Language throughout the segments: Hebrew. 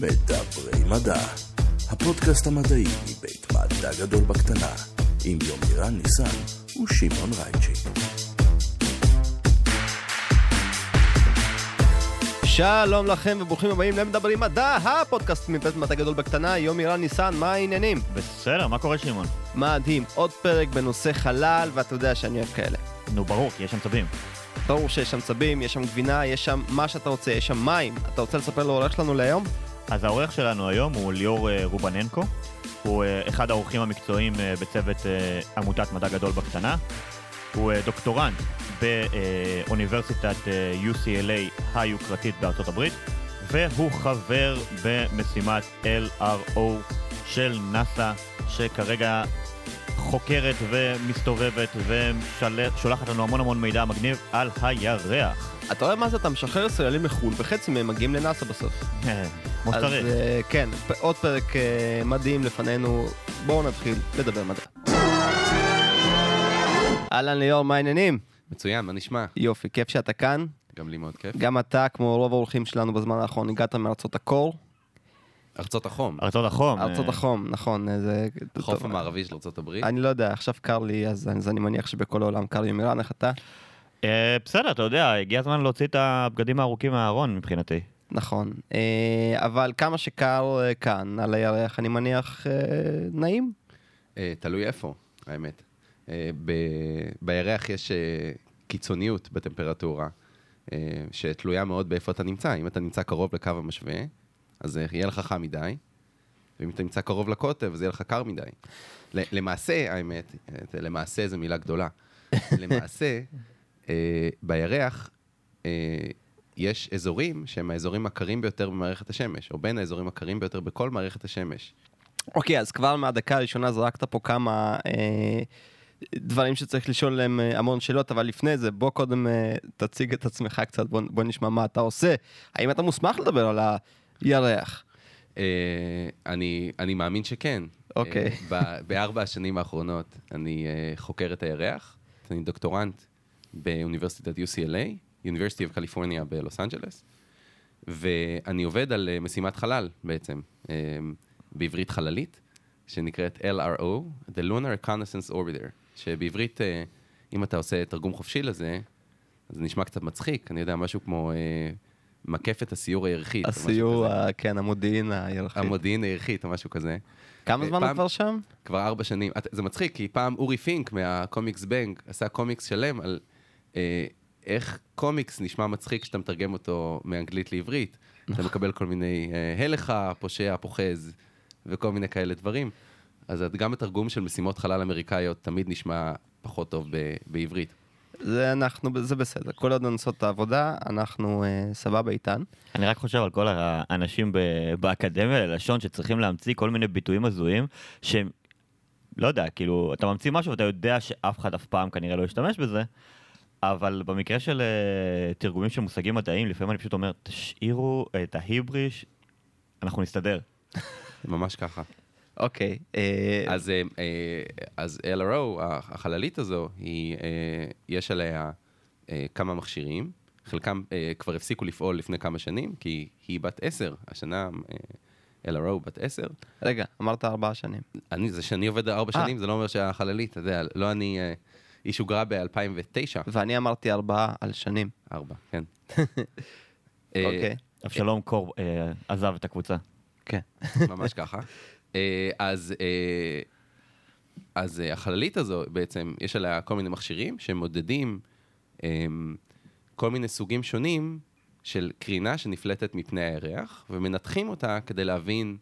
מדברי מדע, הפודקאסט המדעי מבית מדע גדול בקטנה, עם יומירן ניסן ושמעון רייצ'י. שלום לכם וברוכים הבאים למדברים מדע, הפודקאסט מבית מדע גדול בקטנה, יום אירן ניסן, מה העניינים? בסדר, מה קורה שמעון? מדהים, עוד פרק בנושא חלל, ואתה יודע שאני אוהב כאלה. נו ברור, כי יש שם צבים. ברור שיש שם צבים, יש שם גבינה, יש שם מה שאתה רוצה, יש שם מים. אתה רוצה לספר לעורך שלנו להיום? אז העורך שלנו היום הוא ליאור אה, רובננקו. הוא אה, אחד האורחים המקצועיים אה, בצוות עמותת מדע גדול בקטנה. הוא דוקטורנט באוניברסיטת UCLA היוקרתית בארצות הברית, והוא חבר במשימת LRO של נאסא, שכרגע חוקרת ומסתובבת ושולחת לנו המון המון מידע מגניב על הירח. אתה רואה מה זה? אתה משחרר ישראלים מחו"ל, וחצי מהם מגיעים לנאסא בסוף. כמו אז שצריך. אה, כן, עוד פרק אה, מדהים לפנינו, בואו נתחיל לדבר מדע. אהלן ליאור, מה העניינים? מצוין, מה נשמע? יופי, כיף שאתה כאן. גם לי מאוד כיף. גם אתה, כמו רוב האורחים שלנו בזמן האחרון, הגעת מארצות הקור. ארצות החום, ארצות החום. ארצות אה, החום, נכון. זה... החוף המערבי של ארצות הברית. אני לא יודע, עכשיו קר לי, אז אז אני מניח שבכל העולם קר לי מירן, איך אתה? אה, בסדר, אתה יודע, הגיע הזמן להוציא את הבגדים הארוכים מהארון מבחינתי. נכון. אה, אבל כמה שקר אה, כאן, על הירח, אני מניח נעים. תלוי איפה, האמת. ב- בירח יש קיצוניות בטמפרטורה, שתלויה מאוד באיפה אתה נמצא. אם אתה נמצא קרוב לקו המשווה, אז יהיה לך חם מדי, ואם אתה נמצא קרוב לקוטב, אז יהיה לך קר מדי. למעשה, האמת, למעשה זו מילה גדולה. למעשה, בירח אה, יש אזורים שהם האזורים הקרים ביותר במערכת השמש, או בין האזורים הקרים ביותר בכל מערכת השמש. אוקיי, אז כבר מהדקה הראשונה זרקת פה כמה אה, דברים שצריך לשאול עליהם אה, המון שאלות, אבל לפני זה, בוא קודם אה, תציג את עצמך קצת, בוא, בוא נשמע מה אתה עושה. האם אתה מוסמך לדבר על הירח? אה, אני, אני מאמין שכן. אוקיי. אה, ב- בארבע השנים האחרונות אני אה, חוקר את הירח, אני דוקטורנט באוניברסיטת UCLA, University of California בלוס אנג'לס, ואני עובד על אה, משימת חלל בעצם, אה, בעברית חללית, שנקראת LRO, The Lunar Reconnaissance Orbiter, שבעברית, אה, אם אתה עושה תרגום חופשי לזה, אז זה נשמע קצת מצחיק, אני יודע, משהו כמו מקפת הסיור הירחית. הסיור. ה- כן, המודיעין הירחי. המודיעין הירחית או משהו כזה. כמה זמן הוא פעם- כבר שם? כבר ארבע שנים. זה מצחיק, כי פעם אורי פינק מהקומיקס בנג עשה קומיקס שלם על איך קומיקס נשמע מצחיק כשאתה מתרגם אותו מאנגלית לעברית. אתה מקבל כל מיני אה, הלך פושע, פוחז, וכל מיני כאלה דברים. אז גם התרגום של משימות חלל אמריקאיות תמיד נשמע פחות טוב ב- בעברית. זה אנחנו, זה בסדר. כל עוד נעשות את העבודה, אנחנו אה, סבבה איתן. אני רק חושב על כל האנשים ב- באקדמיה ללשון שצריכים להמציא כל מיני ביטויים הזויים שהם, לא יודע, כאילו, אתה ממציא משהו ואתה יודע שאף אחד אף פעם כנראה לא ישתמש בזה, אבל במקרה של אה, תרגומים של מושגים מדעיים, לפעמים אני פשוט אומר, תשאירו את ההיבריש, אנחנו נסתדר. ממש ככה. אוקיי. אז, אה, אה, אז LRO, החללית הזו, היא, אה, יש עליה אה, כמה מכשירים, חלקם אה, כבר הפסיקו לפעול לפני כמה שנים, כי היא בת עשר, השנה אה, LRO בת עשר. רגע, אמרת ארבעה שנים. אני, זה שאני עובד ארבע. שנים, זה לא אומר שהחללית, אתה יודע, לא אני, אה, היא שוגרה ב-2009, ואני אמרתי ארבעה על שנים. ארבע, כן. אוקיי. אבשלום קור אה, עזב את הקבוצה. כן. ממש ככה. אה, אז, אה, אז אה, החללית הזו, בעצם, יש עליה כל מיני מכשירים שמודדים אה, כל מיני סוגים שונים של קרינה שנפלטת מפני הירח, ומנתחים אותה כדי להבין,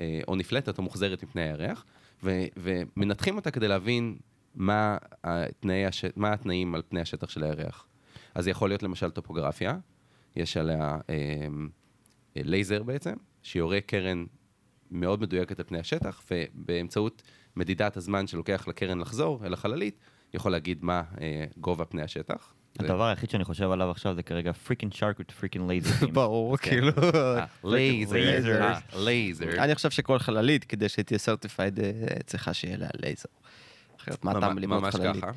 אה, או נפלטת או מוחזרת מפני הירח, ו, ומנתחים אותה כדי להבין מה, התנאי הש... מה התנאים על פני השטח של הירח. אז זה יכול להיות למשל טופוגרפיה, יש עליה אה, אה, לייזר בעצם, שיורה קרן מאוד מדויקת על פני השטח, ובאמצעות מדידת הזמן שלוקח לקרן לחזור אל החללית, יכול להגיד מה אה, גובה פני השטח. זה- הדבר היחיד שאני חושב עליו עכשיו זה כרגע freaking shark ו freaking לייזרים. ברור, כן. כאילו. אה, לייזר, לייזר. אה, לייזר. אני חושב שכל חללית, כדי שתהיה certified, צריכה שיהיה לה לייזר. אחרת מה הטעם ממ- לבנות ממש חללית? ככה.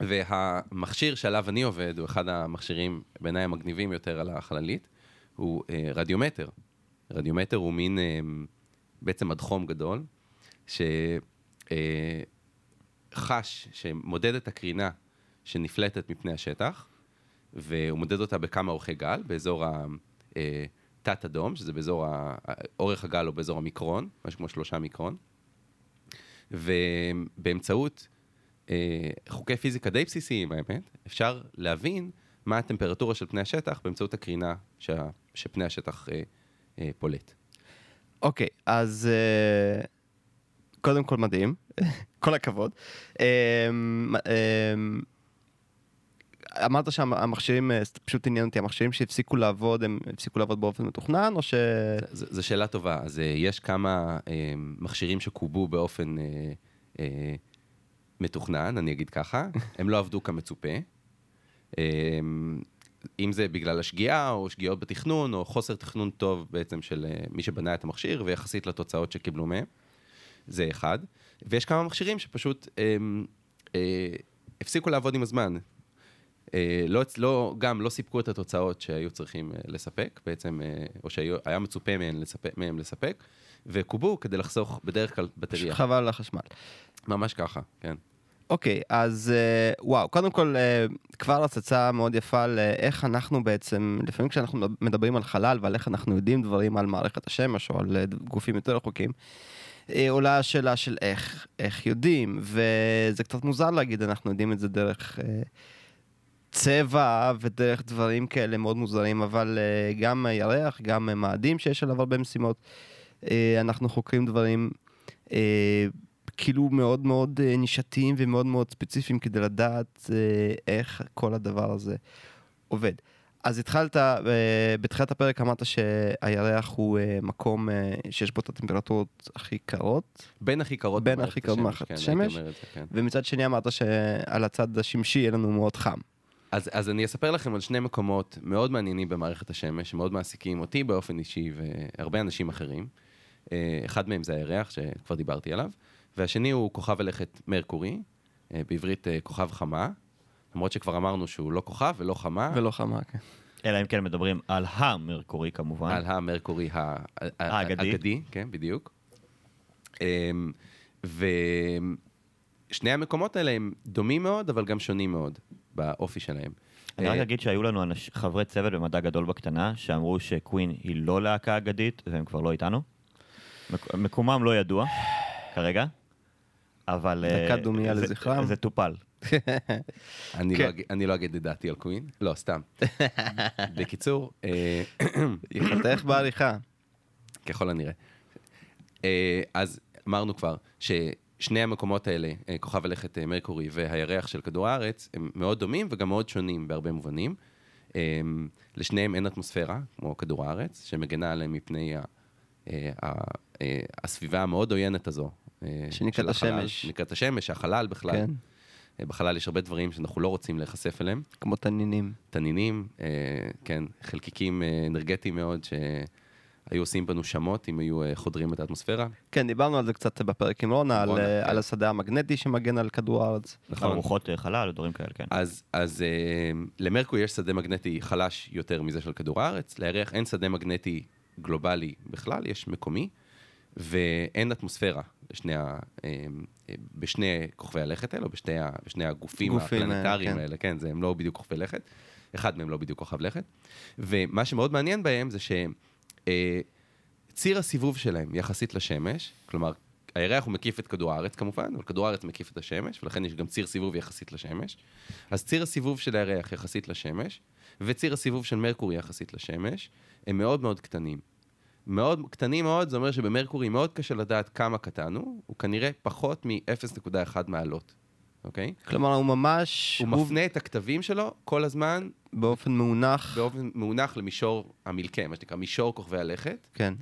והמכשיר שעליו אני עובד, הוא אחד המכשירים בעיניי המגניבים יותר על החללית, הוא אה, רדיומטר. רדיומטר הוא מין אה, בעצם מדחום גדול, שחש, שמודד את הקרינה שנפלטת מפני השטח, והוא מודד אותה בכמה אורכי גל, באזור התת-אדום, שזה באזור, ה- אורך הגל הוא באזור המיקרון, משהו כמו שלושה מיקרון, ובאמצעות אה, חוקי פיזיקה די בסיסיים, האמת, אפשר להבין מה הטמפרטורה של פני השטח באמצעות הקרינה שה, שפני השטח אה, אה, פולט. אוקיי, אז אה, קודם כל מדהים, כל הכבוד. אה, אה, אמרת שהמכשירים, אה, פשוט עניין אותי, המכשירים שהפסיקו לעבוד, הם הפסיקו לעבוד באופן מתוכנן, או ש... זו שאלה טובה. אז אה, יש כמה אה, מכשירים שקובו באופן אה, אה, מתוכנן, אני אגיד ככה, הם לא עבדו כמצופה. אם זה בגלל השגיאה, או שגיאות בתכנון, או חוסר תכנון טוב בעצם של מי שבנה את המכשיר, ויחסית לתוצאות שקיבלו מהם. זה אחד. ויש כמה מכשירים שפשוט אה, אה, הפסיקו לעבוד עם הזמן. אה, לא, לא, גם לא סיפקו את התוצאות שהיו צריכים אה, לספק, בעצם, אה, או שהיה מצופה מהם לספק, מהם לספק, וקובו כדי לחסוך בדרך כלל בטריה. חבל על החשמל. ממש ככה, כן. אוקיי, אז אה, וואו, קודם כל אה, כבר הצצה מאוד יפה לאיך אנחנו בעצם, לפעמים כשאנחנו מדברים על חלל ועל איך אנחנו יודעים דברים על מערכת השמש או על אה, גופים יותר רחוקים, עולה השאלה של איך, איך יודעים, וזה קצת מוזר להגיד, אנחנו יודעים את זה דרך אה, צבע ודרך דברים כאלה מאוד מוזרים, אבל אה, גם ירח, גם מאדים שיש עליו הרבה משימות, אה, אנחנו חוקרים דברים אה, כאילו מאוד מאוד אה, נישתיים ומאוד מאוד ספציפיים כדי לדעת אה, איך כל הדבר הזה עובד. אז התחלת, אה, בתחילת הפרק אמרת שהירח הוא אה, מקום אה, שיש בו את הטמפרטורות הכי קרות, בין הכי קרות בין הכי קרות כן, השמש. את זה, כן. ומצד שני אמרת שעל הצד השמשי יהיה לנו מאוד חם. אז, אז אני אספר לכם על שני מקומות מאוד מעניינים במערכת השמש, שמאוד מעסיקים אותי באופן אישי והרבה אנשים אחרים. אה, אחד מהם זה הירח, שכבר דיברתי עליו, והשני הוא כוכב הלכת מרקורי, אה, בעברית אה, כוכב חמה, למרות שכבר אמרנו שהוא לא כוכב ולא חמה, ולא חמה, כן. אלא אם כן מדברים על המרקורי כמובן. על המרקורי האגדי. האגדי, כן, בדיוק. אמ, ושני המקומות האלה הם דומים מאוד, אבל גם שונים מאוד באופי שלהם. אני רק אה, אגיד שהיו לנו אנש- חברי צוות במדע גדול בקטנה, שאמרו שקווין היא לא להקה אגדית, והם כבר לא איתנו. מק- מקומם לא ידוע, כרגע, אבל... אה, דקת דומייה זה- לזכרם. זה טופל. אני, כן. לא, אג- אני לא אגיד את דעתי על קווין, לא, סתם. בקיצור, אה, ייחתך בעריכה. ככל הנראה. אה, אז אמרנו כבר ששני המקומות האלה, אה, כוכב הלכת אה, מרקורי והירח של כדור הארץ, הם מאוד דומים וגם מאוד שונים בהרבה מובנים. אה, לשניהם אין אטמוספירה, כמו כדור הארץ, שמגנה עליהם מפני ה, אה, ה- הסביבה המאוד עוינת הזו. שנקראת השמש. שנקראת השמש, החלל בכלל. כן, בחלל יש הרבה דברים שאנחנו לא רוצים להיחשף אליהם. כמו תנינים. תנינים, כן, חלקיקים אנרגטיים מאוד שהיו עושים בנו שמות אם היו אה, חודרים את האטמוספירה. כן, דיברנו על זה קצת בפרק עם רונה, על, אה, כן. על השדה המגנטי שמגן על כדור הארץ. נכון. ארוחות אה, חלל, דברים כאלה, כן. אז, אז למרקורי יש שדה מגנטי חלש יותר מזה של כדור הארץ, לירח אין שדה מגנטי גלובלי בכלל, יש מקומי, ואין אטמוספירה בשני, ה, בשני כוכבי הלכת האלו, בשני, ה, בשני הגופים גופים, הפלנטריים כן. האלה, כן, זה, הם לא בדיוק כוכבי לכת, אחד מהם לא בדיוק כוכב לכת, ומה שמאוד מעניין בהם זה שציר הסיבוב שלהם יחסית לשמש, כלומר, הירח הוא מקיף את כדור הארץ כמובן, אבל כדור הארץ מקיף את השמש, ולכן יש גם ציר סיבוב יחסית לשמש. אז ציר הסיבוב של הירח יחסית לשמש, וציר הסיבוב של מרקורי יחסית לשמש, הם מאוד מאוד קטנים. מאוד קטנים מאוד, זה אומר שבמרקורי מאוד קשה לדעת כמה קטן הוא, הוא כנראה פחות מ-0.1 מעלות, אוקיי? כלומר, הוא ממש... הוא מפנה את הכתבים שלו כל הזמן באופן מאונח. באופן מאונח למישור המילכה, מה שנקרא מישור כוכבי הלכת. כן.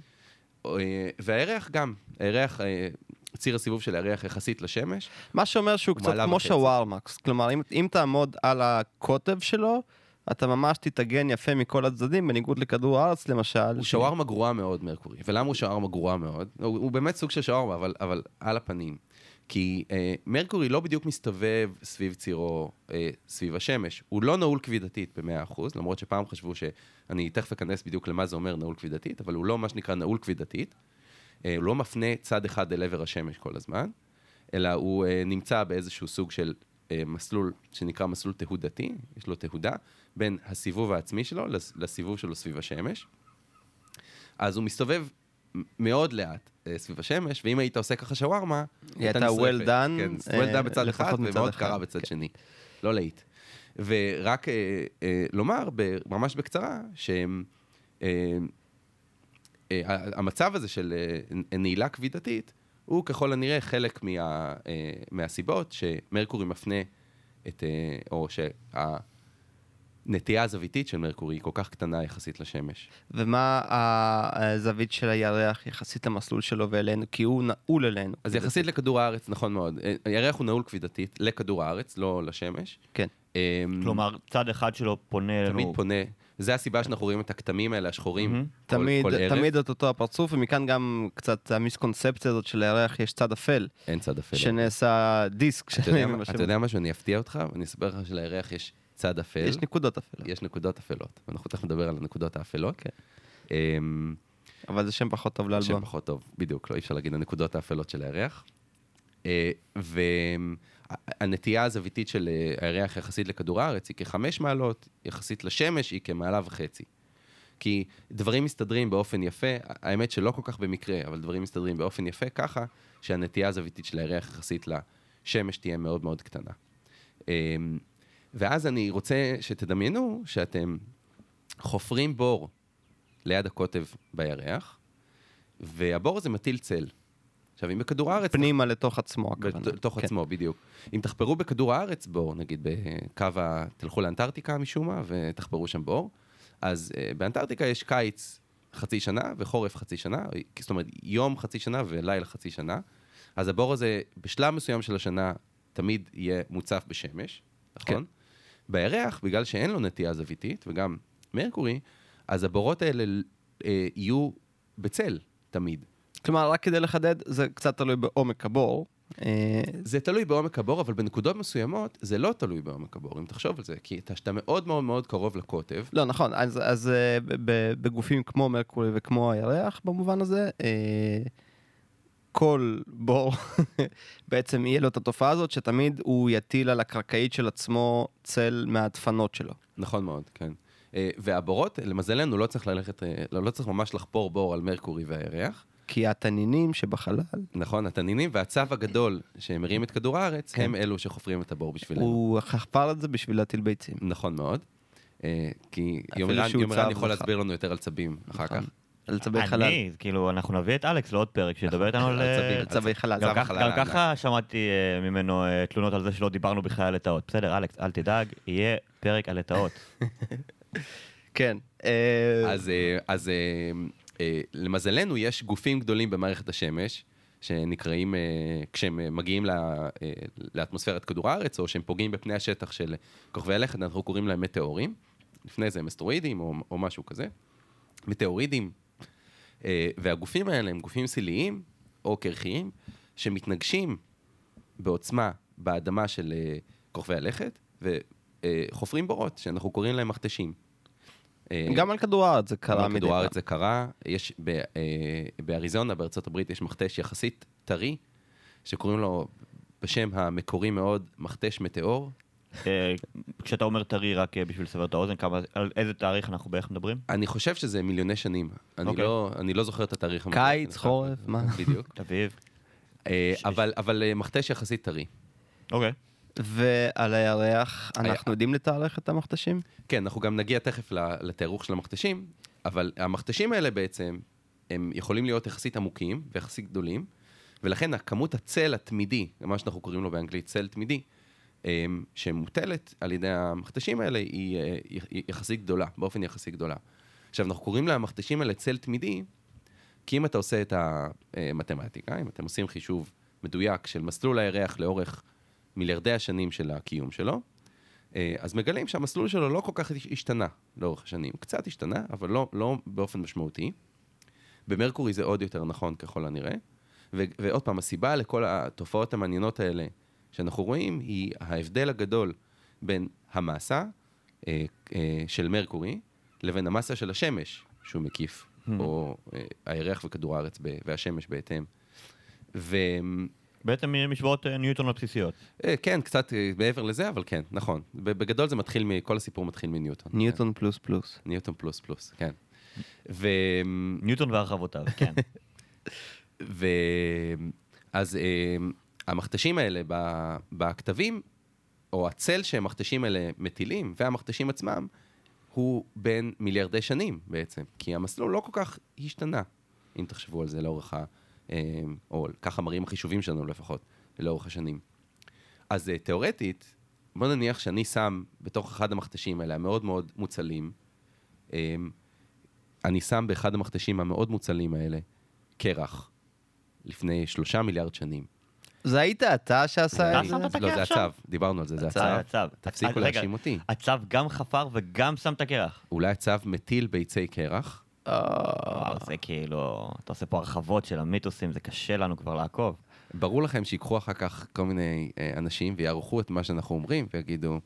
אה, והירח גם, הירח, אה, ציר הסיבוב של הירח יחסית לשמש, מה שאומר שהוא הוא קצת כמו. שווארמה. כלומר, אם, אם תעמוד על הקוטב שלו, אתה ממש תתאגן יפה מכל הצדדים, בניגוד לכדור הארץ למשל. הוא ש- שווארמה גרועה מאוד, מרקורי. ולמה הוא שווארמה גרועה מאוד? הוא, הוא באמת סוג של שווארמה, אבל, אבל על הפנים. כי אה, מרקורי לא בדיוק מסתובב סביב צירו, אה, סביב השמש. הוא לא נעול כבידתית ב-100%, למרות שפעם חשבו שאני תכף אכנס בדיוק למה זה אומר נעול כבידתית, אבל הוא לא מה שנקרא נעול כבידתית. אה, הוא לא מפנה צד אחד אל עבר השמש כל הזמן, אלא הוא אה, נמצא באיזשהו סוג של אה, מסלול שנקרא מסלול תהודתי, יש לו תהודה, בין הסיבוב העצמי שלו לס- לסיבוב שלו סביב השמש. אז הוא מסתובב מאוד לאט אה, סביב השמש, ואם היית עושה ככה שווארמה, היא הייתה well done, כן, אה, well done בצד אחד, ומאוד קרה בצד כן. שני. לא להיט. ורק אה, לומר, ממש בקצרה, שהמצב הזה של נעילה כבידתית, הוא ככל הנראה חלק מה, מהסיבות שמרקורי מפנה את, או שהנטייה הזוויתית של מרקורי היא כל כך קטנה יחסית לשמש. ומה הזווית של הירח יחסית למסלול שלו ואלינו? כי הוא נעול אלינו. אז יחסית לכדור הארץ, נכון מאוד. הירח הוא נעול כבידתית לכדור הארץ, לא לשמש. כן. אה, כלומר, צד אחד שלו פונה אלינו. תמיד פונה, זה הסיבה שאנחנו רואים את הכתמים האלה, השחורים, מהמם. כל, תמיד, כל ערב. תמיד את אותו הפרצוף, ומכאן גם קצת המיסקונספציה הזאת של הירח, יש צד אפל, אין צד אפל. שנעשה דיסק. אתה יודע, אתה. יודע משהו? אני אפתיע אותך, ואני אספר לך שלירח יש צד אפל. יש נקודות אפלות, יש נקודות אפלות. ואנחנו תכף נדבר על הנקודות האפלות. כן. אמ, אבל זה שם פחות טוב שם לאלבום. פחות טוב, בדיוק, לא אי אפשר להגיד הנקודות האפלות של הירח. אה, והנטייה הזוויתית של אה, הירח יחסית לכדור הארץ היא כחמש מעלות, יחסית לשמש היא כמעלה וחצי. כי דברים מסתדרים באופן יפה, האמת שלא כל כך במקרה, אבל דברים מסתדרים באופן יפה ככה, שהנטייה הזוויתית של הירח יחסית לשמש תהיה מאוד מאוד קטנה. ואז אני רוצה שתדמיינו שאתם חופרים בור ליד הקוטב בירח, והבור הזה מטיל צל. עכשיו, אם בכדור הארץ... פנימה לתוך עצמו, הכוונה. בתוך כן. עצמו, בדיוק. אם תחפרו בכדור הארץ בור, נגיד בקו ה... תלכו לאנטארקטיקה משום מה ותחפרו שם בור, אז uh, באנטארקטיקה יש קיץ חצי שנה וחורף חצי שנה, זאת אומרת, יום חצי שנה ולילה חצי שנה. אז הבור הזה, בשלב מסוים של השנה, תמיד יהיה מוצף בשמש, נכון? כן. בירח, בגלל שאין לו נטייה זוויתית, וגם מרקורי, אז הבורות האלה אה, יהיו בצל תמיד. כלומר, רק כדי לחדד, זה קצת תלוי בעומק הבור. אה, זה תלוי בעומק הבור, אבל בנקודות מסוימות זה לא תלוי בעומק הבור, אם תחשוב על זה, כי אתה, מאוד מאוד מאוד קרוב לקוטב, לא, נכון, אז, אז אה, בגופים כמו מרקורי וכמו הירח, במובן הזה, אה, כל בור בעצם יהיה לו את התופעה הזאת, שתמיד הוא יטיל על הקרקעית של עצמו צל מהדפנות שלו. נכון מאוד, כן. אה, והבורות, למזלנו, לא צריך ללכת, אה, לא, לא צריך ממש לחפור בור על מרקורי והירח, כי התנינים שבחלל, נכון, התנינים והצו הגדול שמרים את כדור הארץ, כן. הם אלו שחופרים את הבור בשבילנו. הוא חפר את זה בשביל להטיל ביצים. נכון מאוד. אה, כי יומרן יומרן יכול. להסביר לנו יותר על צבים אחר נכון. כך. על צבי חלל. אני, כאילו, אנחנו נביא את אלכס לעוד פרק, שידבר איתנו על... אה, צבי חלל. גם ככה- שמעתי אה, ממנו אה, תלונות על זה שלא דיברנו בכלל על לטאות. בסדר, אלכס, אל תדאג, יהיה פרק על לטאות. כן. אז, אז למזלנו יש גופים גדולים במערכת השמש, שנקראים, אה, כשהם מגיעים ל- אה, לאטמוספירת כדור הארץ, או שהם פוגעים בפני השטח של כוכבי הלכת, אנחנו קוראים להם מטאורים. לפני זה הם אסטרואידים או, או משהו כזה. מטאורידים. אה, והגופים האלה הם גופים סיליים או קרחיים, שמתנגשים בעוצמה באדמה של אה, כוכבי הלכת, וחופרים בורות, שאנחנו קוראים להם מכתשים. אה, גם על כדור הארץ זה קרה בכדור פעם. הארץ זה קרה, יש ב, באריזונה בארצות הברית יש מכתש יחסית טרי, שקוראים לו בשם המקורי מאוד מכתש מטאור. אה, כשאתה אומר טרי, רק אה, בשביל לסבר את האוזן, כמה- על איזה תאריך אנחנו בערך מדברים? אני חושב שזה מיליוני שנים. אני, אוקיי. לא, אני לא זוכר את התאריך. קיץ, חורף, מה? בדיוק. אביב. אה, אבל, אבל מכתש יחסית טרי. אוקיי. ועל הירח, אנחנו יודעים לתארך את המכתשים? כן, אנחנו גם נגיע תכף ל- לתארוך של המכתשים, אבל המכתשים האלה בעצם, הם יכולים להיות יחסית עמוקים ויחסית גדולים, ולכן הכמות הצל התמידי, מה שאנחנו קוראים לו באנגלית צל תמידי, שמוטלת על ידי המכתשים האלה היא אה, יחסית גדולה, באופן יחסי גדולה. עכשיו, אנחנו קוראים למכתשים האלה צל תמידי, כי אם אתה עושה את המתמטיקה, אם אתם עושים חישוב מדויק של מסלול הירח לאורך מיליארדי השנים של הקיום שלו, אה, אז מגלים שהמסלול שלו לא כל כך השתנה לאורך השנים. קצת השתנה, אבל לא, לא באופן משמעותי. במרקורי זה עוד יותר נכון ככל הנראה. ו- ועוד פעם, הסיבה לכל התופעות המעניינות האלה שאנחנו רואים, היא ההבדל הגדול בין המסה אה, אה, של מרקורי לבין המסה של השמש שהוא מקיף, או אה, הירח וכדור הארץ ב- והשמש בהתאם. וכן, בעצם משוואות אה, ניוטון הבסיסיות. כן, קצת אה, מעבר לזה, אבל כן, נכון. בגדול זה מתחיל, מ- כל הסיפור מתחיל מניוטון. ניוטון פלוס פלוס. כן. ניוטון פלוס פלוס, כן. ו... ניוטון והרחבותיו, כן. ו... אז אה, המכתשים האלה. בכתבים, או הצל שהמכתשים האלה מטילים, והמכתשים עצמם, הוא בין מיליארדי שנים בעצם. כי המסלול לא כל כך השתנה, אם תחשבו על זה לאורך ה... אה, או ככה מראים החישובים שלנו לפחות, לאורך השנים. אז אה, תיאורטית, בוא נניח שאני שם בתוך אחד המכתשים האלה, המאוד מאוד מוצלים, אה, אני שם באחד המכתשים המאוד מוצלים האלה קרח, לפני שלושה מיליארד שנים. זה היית אתה שעשה את זה? לא, זה? הצו, דיברנו על זה, זה הצו. תפסיקו רגע, להאשים אותי. הצו גם חפר וגם שם את הקרח. אולי הצו מטיל ביצי קרח, אה, וואו, זה כאילו, אתה עושה פה הרחבות של המיתוסים, זה קשה לנו כבר לעקוב. ברור לכם שיקחו אחר כך כל מיני אה, אנשים ויערכו את מה שאנחנו אומרים ויגידו,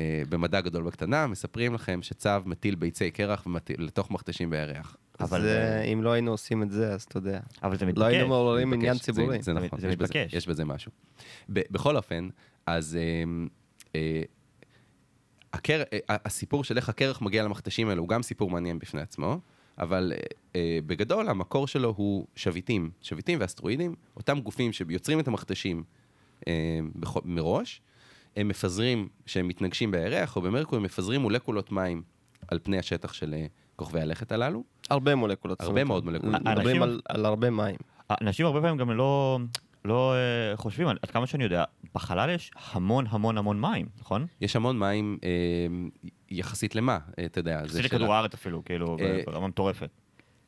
אה, במדע גדול בקטנה, מספרים לכם שצו מטיל ביצי קרח לתוך מכתשים בירח. אבל זה, זה- אם לא היינו עושים את זה, אז אתה יודע. אבל זה מתבקש. לא היינו מעוררים עניין ציבורי. זה זה- נכון, זה יש בזה- מתבקש. יש בזה משהו. ב- בכל אופן, אז אה, אה, הקר- אה, הסיפור של איך הקרח מגיע למכתשים האלו הוא גם סיפור מעניין בפני עצמו, אבל אה, אה, בגדול המקור שלו הוא שביטים, שביטים ואסטרואידים, אותם גופים שיוצרים את המכתשים אה, בכ- מראש, הם מפזרים, כשהם מתנגשים בירח או במרקור, הם מפזרים מולקולות מים על פני השטח של אה, כוכבי הלכת הללו. הרבה מולקולות. הרבה מאוד מולקולות. מדברים על- על הרבה מים. אנשים הרבה פעמים גם לא, לא אה, חושבים, עד כמה שאני יודע, בחלל יש המון המון המון מים, נכון? יש המון מים אה, יחסית למה, אה, אתה יודע. שאלה- לכדור הארץ אפילו, כאילו, אה, ברמה מטורפת.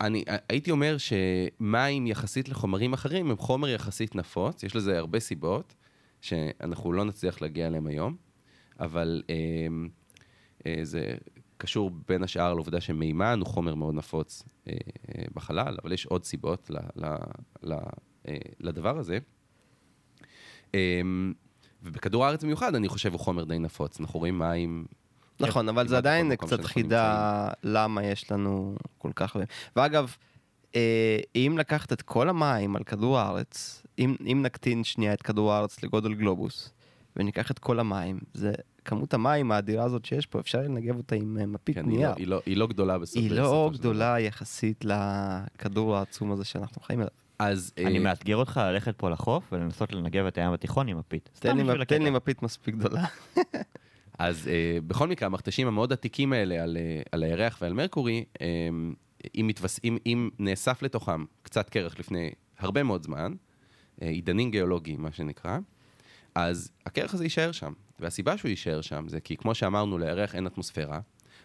אני הייתי אומר שמים יחסית לחומרים אחרים הם חומר יחסית נפוץ, יש לזה הרבה סיבות שאנחנו לא נצליח להגיע אליהם היום, אבל אה, אה, זה קשור בין השאר לעובדה שמימן הוא חומר מאוד נפוץ אה, אה, בחלל, אבל יש עוד סיבות ל, ל, ל, אה, לדבר הזה. אה, ובכדור הארץ במיוחד אני חושב הוא חומר די נפוץ, אנחנו רואים מים נכון, אבל זה עדיין קצת חידה למה יש לנו כל כך. ואגב, אם לקחת את כל המים על כדור הארץ, אם, אם נקטין שנייה את כדור הארץ לגודל גלובוס, וניקח את כל המים, זה כמות המים האדירה הזאת שיש פה, אפשר לנגב אותה עם אה, מפית כן, היא, נייר. לא, היא, לא, היא לא גדולה בסוף. היא בסופו לא של דבר. גדולה יחסית לכדור העצום הזה שאנחנו חיים עליו. אז אני אה, מאתגר אותך ללכת פה לחוף ולנסות לנגב את הים התיכון עם מפית. תן לי. מפית מספיק גדולה. אז אה, בכל מקרה, המכתשים המאוד עתיקים האלה על, על הירח ועל מרקורי, אה, אם, מתוס, אם, אם נאסף לתוכם קצת קרח לפני הרבה מאוד זמן, אה, עידנים גיאולוגיים, מה שנקרא, אז הקרח הזה יישאר שם. והסיבה שהוא יישאר שם זה כי כמו שאמרנו, לירח אין אטמוספירה,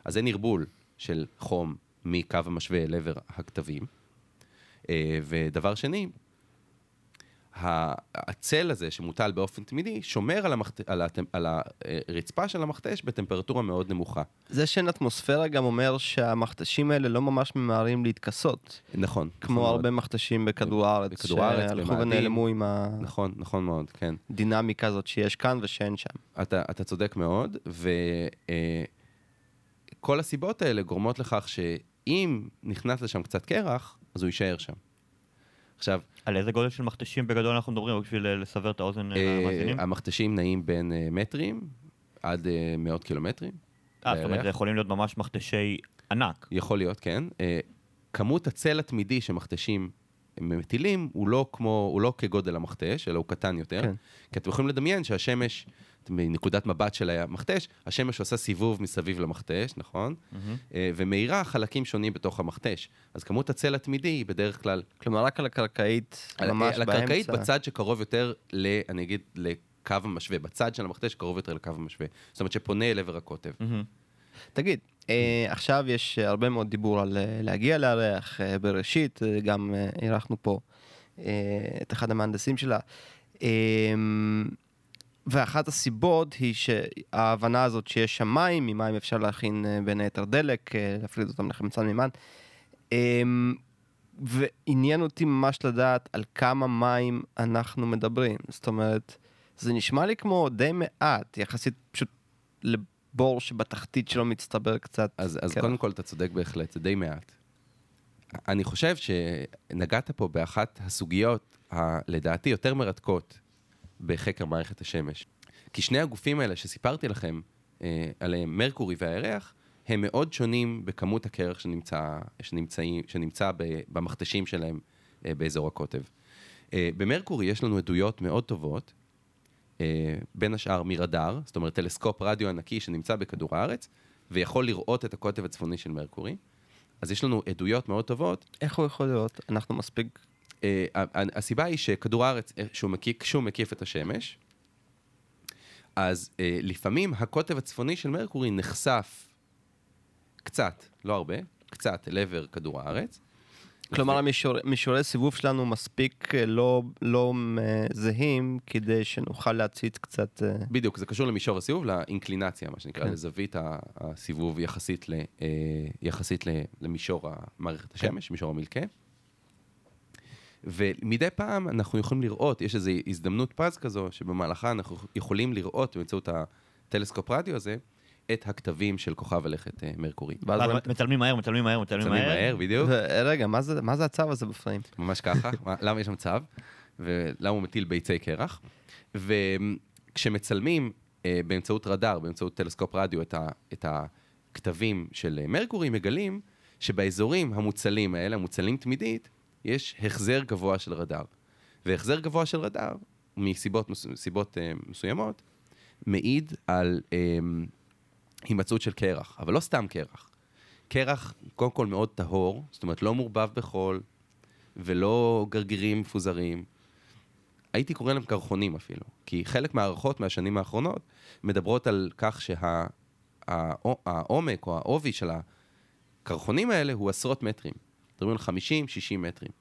אז אין ערבול של חום מקו המשווה אל עבר הכתבים. אה, ודבר שני, הצל הזה שמוטל באופן תמידי, שומר על, המכת... על, הטמ... על הרצפה של המכתש בטמפרטורה מאוד נמוכה. זה שאין אטמוספירה גם אומר שהמכתשים האלה לא ממש ממהרים להתכסות, נכון. כמו נכון הרבה. מכתשים בכדור הארץ, בכדור הארץ, שהלכו. ונעלמו עם נכון, נכון מאוד, כן. הדינמיקה הזאת שיש כאן ושאין שם. אתה, אתה צודק מאוד, וכל הסיבות האלה גורמות לכך שאם נכנס לשם קצת קרח, אז הוא יישאר שם. עכשיו, על איזה גודל של מכתשים בגדול אנחנו מדברים, רק בשביל אה, לסבר את האוזן אה, אה, למאזינים? המכתשים נעים בין אה, מטרים עד אה, מאות קילומטרים. אה, זאת אומרת. זה יכולים להיות ממש מכתשי ענק. יכול להיות, כן. אה, כמות הצל התמידי שמכתשים מטילים הוא לא כמו, הוא לא כגודל המכתש, אלא הוא קטן יותר. כן. כי אתם יכולים לדמיין שהשמש, מנקודת מבט של המכתש, השמש עושה סיבוב מסביב למכתש, נכון? אה, ומאירה חלקים שונים בתוך המכתש. אז כמות הצל התמידי היא בדרך כלל, כלומר, רק על הקרקעית, על, ממש על הקרקעית באמצע. בצד שקרוב יותר, ל, אני אגיד, לקו המשווה, בצד של המכתש שקרוב יותר לקו המשווה. זאת אומרת שפונה אל עבר הקוטב. מהמם. תגיד, אה, עכשיו יש אה, הרבה מאוד דיבור על אה, להגיע לירח, אה, בראשית, אה, גם אה, אירחנו פה אה, את אחד המהנדסים שלה. ואחת הסיבות היא שההבנה הזאת שיש שם מים, ממים אפשר להכין אה, בין היתר דלק, אה, להפריד אותם לחמצן מימן. אה, ועניין אותי ממש לדעת על כמה מים אנחנו מדברים. זאת אומרת, זה נשמע לי כמו די מעט, יחסית פשוט לבור שבתחתית שלו מצטבר קצת. אז, אז. קודם כל אתה צודק בהחלט, זה די מעט. אני חושב שנגעת פה באחת הסוגיות, ה, לדעתי, יותר מרתקות בחקר מערכת השמש. כי שני הגופים האלה שסיפרתי לכם אה, עליהם, מרקורי והירח, הם מאוד שונים בכמות הקרח שנמצא, שנמצא, שנמצא במכתשים שלהם אה, באזור הקוטב. אה, במרקורי יש לנו עדויות מאוד טובות, אה, בין השאר מרדאר, זאת אומרת טלסקופ רדיו ענקי שנמצא בכדור הארץ, ויכול לראות את הקוטב הצפוני של מרקורי. אז יש לנו עדויות מאוד טובות. איך הוא יכול להיות? אנחנו מספיק... אה, הסיבה היא שכדור הארץ, אה, שהוא מקיף, כשהוא מקיף את השמש, אז אה, לפעמים הקוטב הצפוני של מרקורי נחשף קצת, לא הרבה, קצת אל עבר כדור הארץ. כלומר, המישור- מישורי סיבוב שלנו מספיק אה, לא, לא אה, זהים כדי שנוכל להציץ קצת... אה, בדיוק, זה קשור למישור הסיבוב, לאינקלינציה, מה שנקרא, כן. לזווית הסיבוב יחסית, ל, אה, יחסית ל, למישור מערכת השמש, מישור המילקה. ומדי פעם אנחנו יכולים לראות, יש איזו הזדמנות פז כזו, שבמהלכה אנחנו יכולים לראות באמצעות הטלסקופ רדיו הזה, את הכתבים של כוכב הלכת אה, מרקורי. ואז רואים- מצלמים מהר, מצלמים מהר, מצלמים מצלמים מהר. מהר, בדיוק, ו- רגע, מה זה, מה זה הצו הזה בפריים? ממש ככה. מה- למה יש שם צו? ולמה הוא מטיל ביצי קרח? וכשמצלמים אה, באמצעות רדאר, באמצעות טלסקופ רדיו, את, הכתבים של אה, מרקורי, מגלים שבאזורים המוצלים האלה, המוצלים תמידית, יש החזר גבוה של רדאר. והחזר גבוה של רדאר, מסיבות מס- סיבות, אה, מסוימות, מעיד על אה, הימצאות של קרח, אבל לא סתם קרח. קרח, קודם כל מאוד טהור, זאת אומרת לא מעורבב בחול, ולא גרגירים מפוזרים. הייתי קורא להם קרחונים אפילו, כי חלק מההערכות מהשנים האחרונות מדברות על כך שהעומק או העובי של הקרחונים האלה הוא עשרות מטרים. מדברים על 50-60 מטרים.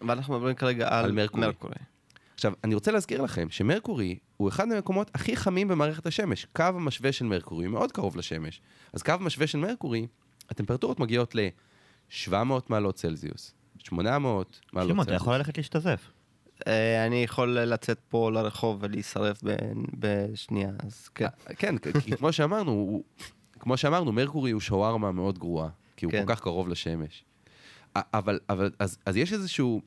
ואנחנו מדברים כרגע על, על מרקורי. מרקורי. עכשיו, אני רוצה להזכיר לכם שמרקורי הוא אחד מהמקומות הכי חמים במערכת השמש. קו המשווה של מרקורי מאוד קרוב לשמש. אז קו המשווה של מרקורי, הטמפרטורות מגיעות ל-700 מעלות צלזיוס, 800 מעלות שמעון, אתה צלזיוס. יכול ללכת להשתזף. אה, אני יכול לצאת פה לרחוב ולהישרף ב- בשנייה, אז כן. אה, כן, כי כמו שאמרנו, כמו שאמרנו, מרקורי הוא שווארמה מאוד גרועה, כי הוא כן. כל כך קרוב לשמש. אבל, אבל אז, אז יש איזשהו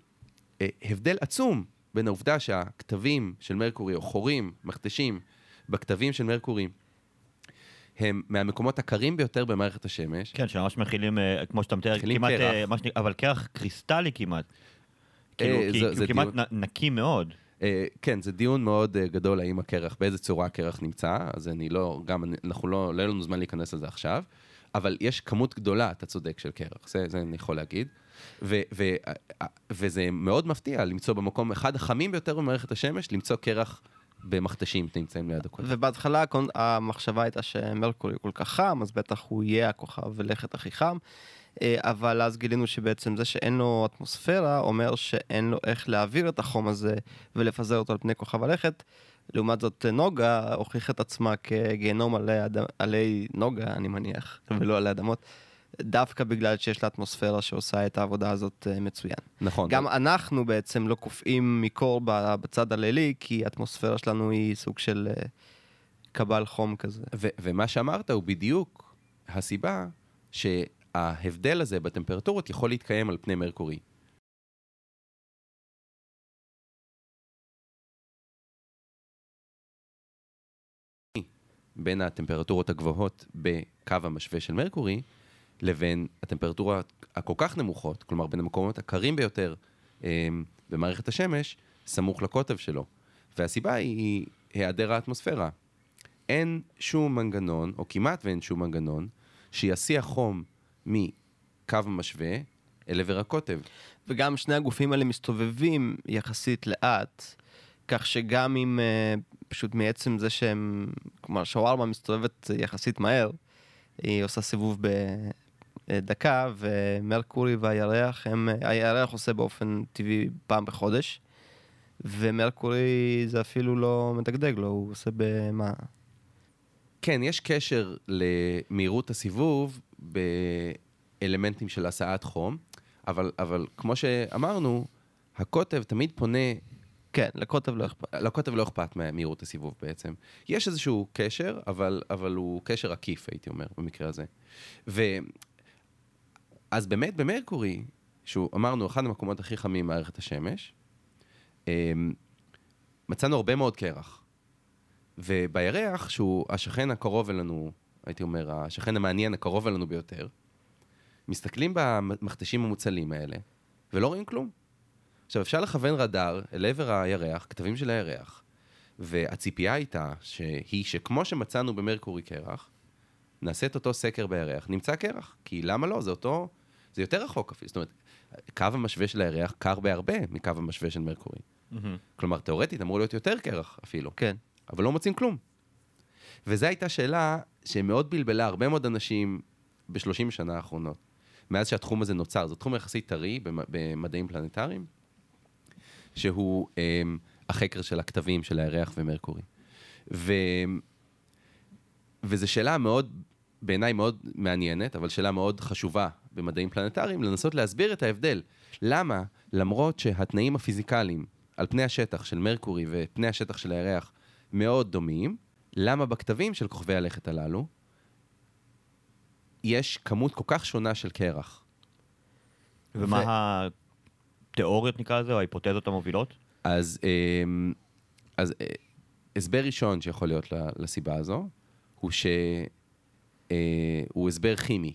אה, הבדל עצום בין העובדה שהכתבים של מרקורי, או חורים, מכתשים, בכתבים של מרקורי, הם מהמקומות הקרים ביותר במערכת השמש. כן, שממש מכילים, אה, כמו שאתה מתאר, כמעט, קרח. אה, שנקרא, אבל קרח קריסטלי כמעט. כאילו, אה, כי- זה- כי זה הוא כמעט דיון- נ- נקי מאוד. אה, כן, זה דיון מאוד אה, גדול האם הקרח, באיזה צורה הקרח נמצא, אז אני לא, גם, אני- אנחנו לא, לא יהיה לנו זמן להיכנס לזה עכשיו, אבל יש כמות גדולה, אתה צודק, של קרח, זה, זה אני יכול להגיד. ו, ו, וזה מאוד מפתיע למצוא במקום אחד החמים ביותר במערכת השמש, למצוא קרח במכתשים שנמצאים ליד הקודם. ובהתחלה המחשבה הייתה שמרקורי כל כך חם, אז בטח הוא יהיה הכוכב ולכת הכי חם. אה, אבל אז גילינו שבעצם זה שאין לו אטמוספירה אומר שאין לו איך להעביר את החום הזה ולפזר אותו על פני כוכב הלכת. לעומת זאת נוגה הוכיחה את עצמה כגיהנום עלי. עלי נוגה אני מניח ולא עלי אדמות. דווקא בגלל שיש לה אטמוספירה שעושה את העבודה הזאת אה, מצוין. נכון. גם אנחנו בעצם לא קופאים מקור בצד הלילי, כי האטמוספירה שלנו היא סוג של אה, קבל חום כזה. ו- ומה שאמרת הוא בדיוק הסיבה שההבדל הזה בטמפרטורות יכול להתקיים על פני מרקורי. בין הטמפרטורות הגבוהות בקו המשווה של מרקורי לבין הטמפרטורות הכל כך נמוכות, כלומר בין המקומות הקרים ביותר אה, במערכת השמש, סמוך לקוטב שלו. והסיבה היא היעדר האטמוספירה. אין שום מנגנון, או כמעט ואין שום מנגנון, שיסיע חום מקו המשווה אל עבר הקוטב. וגם שני הגופים האלה מסתובבים יחסית לאט, כך שגם אם אה, פשוט מעצם זה שהם, כלומר שווארמה מסתובבת יחסית מהר, היא עושה סיבוב בדקה, ומרקורי והירח, הם, הירח עושה באופן טבעי פעם בחודש, ומרקורי זה אפילו לא מדגדג לו, הוא עושה במה? כן, יש קשר למהירות הסיבוב באלמנטים של הסעת חום, אבל, אבל כמו שאמרנו, הקוטב תמיד פונה, כן, לקוטב לא אכפת. לקוטב לא אכפת מהמהירות הסיבוב בעצם. יש איזשהו קשר, אבל, אבל הוא קשר עקיף, הייתי אומר, במקרה הזה. ו... אז באמת במרקורי, שהוא אמרנו, אחד המקומות הכי חמים במערכת השמש, אמ, מצאנו הרבה מאוד קרח. ובירח, שהוא השכן הקרוב אלינו, הייתי אומר, השכן המעניין הקרוב אלינו ביותר, מסתכלים במכתשים המוצלים האלה, ולא רואים כלום. עכשיו, אפשר לכוון רדאר אל עבר הירח, כתבים של הירח, והציפייה הייתה שהיא שכמו שמצאנו במרקורי קרח, נעשה את אותו סקר בירח, נמצא קרח. כי למה לא? זה אותו... זה יותר רחוק אפילו. זאת אומרת, קו המשווה של הירח קר בהרבה מקו המשווה של מרקורי. כלומר, תאורטית אמור להיות יותר קרח אפילו. כן. אבל לא מוצאים כלום. וזו הייתה שאלה שמאוד בלבלה הרבה מאוד אנשים בשלושים שנה האחרונות, מאז שהתחום הזה נוצר. זה תחום יחסית טרי במ- במדעים פלנטריים, שהוא אה, החקר של הקטבים של הירח ומרקורי. ו... וזו שאלה מאוד, בעיניי מאוד מעניינת, אבל שאלה מאוד חשובה במדעים פלנטריים, לנסות להסביר את ההבדל. למה, למרות שהתנאים הפיזיקליים על פני השטח של מרקורי ופני השטח של הירח מאוד דומים, למה בכתבים של כוכבי הלכת הללו יש כמות כל כך שונה של קרח? ומה התיאוריות נקרא לזה, או ההיפותזות המובילות? אז, אמ, אז אה, הסבר ראשון שיכול להיות לסיבה הזו, הוא שהוא הסבר כימי.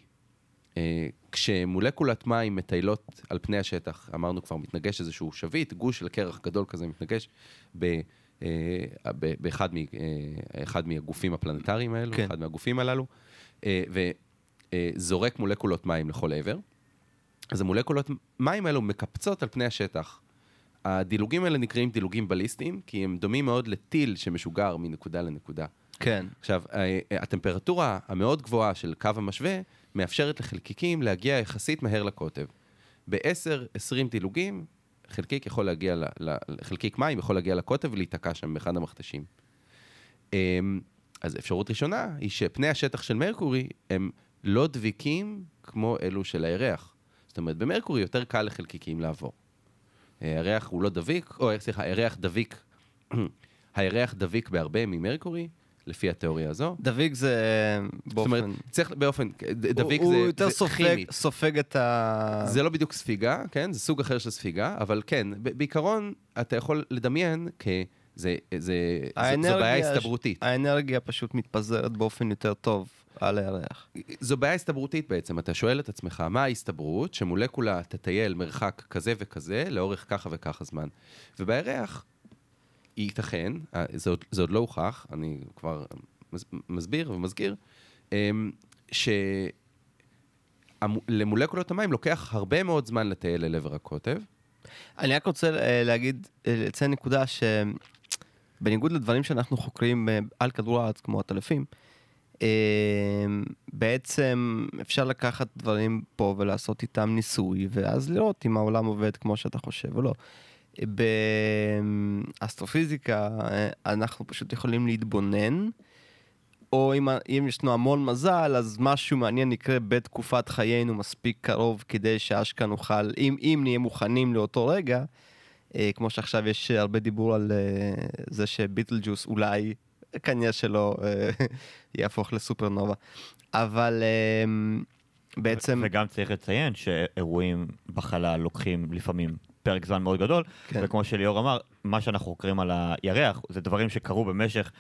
אה, כשמולקולת מים מטיילות על פני השטח, אמרנו כבר, מתנגש איזשהו שביט, גוש של קרח גדול כזה מתנגש ב, אה, ב, באחד מ, אה, אחד מהגופים הפלנטריים האלו, כן. כן. אחד מהגופים הללו, אה, וזורק מולקולות מים לכל עבר. אז המולקולות מים האלו מקפצות על פני השטח. הדילוגים האלה נקראים דילוגים בליסטיים, כי הם דומים מאוד לטיל שמשוגר מנקודה לנקודה. כן. עכשיו, הטמפרטורה המאוד גבוהה של קו המשווה מאפשרת לחלקיקים להגיע יחסית מהר לקוטב. ב-10-20 דילוגים, חלקיק יכול להגיע, ל- ל- חלקיק מים יכול להגיע לקוטב ולהיתקע שם באחד המכתשים. אמ, אז אפשרות ראשונה היא שפני השטח של מרקורי הם לא דביקים כמו אלו של הירח. זאת אומרת, במרקורי יותר קל לחלקיקים לעבור. אה, הירח הוא לא דביק, או סליחה, הירח דביק, הירח דביק בהרבה ממרקורי, לפי התיאוריה הזו. דביק זה זאת אומרת, באופן... צריך באופן, דביק הוא, זה, הוא יותר זה סופג, כימית. סופג את ה... זה לא בדיוק ספיגה, כן? זה סוג אחר של ספיגה, אבל כן, בעיקרון אתה יכול לדמיין כ... זה, זה, זה, זו האנרגיה בעיה הסתברותית. האנרגיה פשוט מתפזרת באופן יותר טוב על הירח. זו בעיה הסתברותית בעצם. אתה שואל את עצמך, מה ההסתברות שמולקולה תטייל מרחק כזה וכזה לאורך ככה וככה זמן? ובירח, ייתכן, אה, זה עוד, זה עוד לא הוכח, אני כבר מס- מסביר ומזכיר, אמ, שלמולקולות המים לוקח הרבה מאוד זמן לטייל אל עבר הקוטב. אני רק רוצה אה, להגיד, אה, לציין נקודה שבניגוד לדברים שאנחנו חוקרים על כדור הארץ, כמו עטלפים, אה, בעצם אפשר לקחת דברים פה ולעשות איתם ניסוי, ואז לראות אם העולם עובד כמו שאתה חושב או לא. באסטרופיזיקה אה, אנחנו פשוט יכולים להתבונן, או אם, אם ישנו המון מזל, אז משהו מעניין יקרה בתקופת חיינו מספיק קרוב כדי שאשכרה נוכל, אם, אם נהיה מוכנים לאותו רגע, אה, כמו שעכשיו יש הרבה דיבור על אה, זה שביטלג'וס אולי, כנראה שלא, אה, יהפוך לסופרנובה. אבל אה, בעצם... וגם צריך לציין שאירועים בחלל לוקחים לפעמים פרק זמן מאוד גדול, כן. וכמו שליאור אמר, מה שאנחנו חוקרים על הירח זה דברים שקרו במשך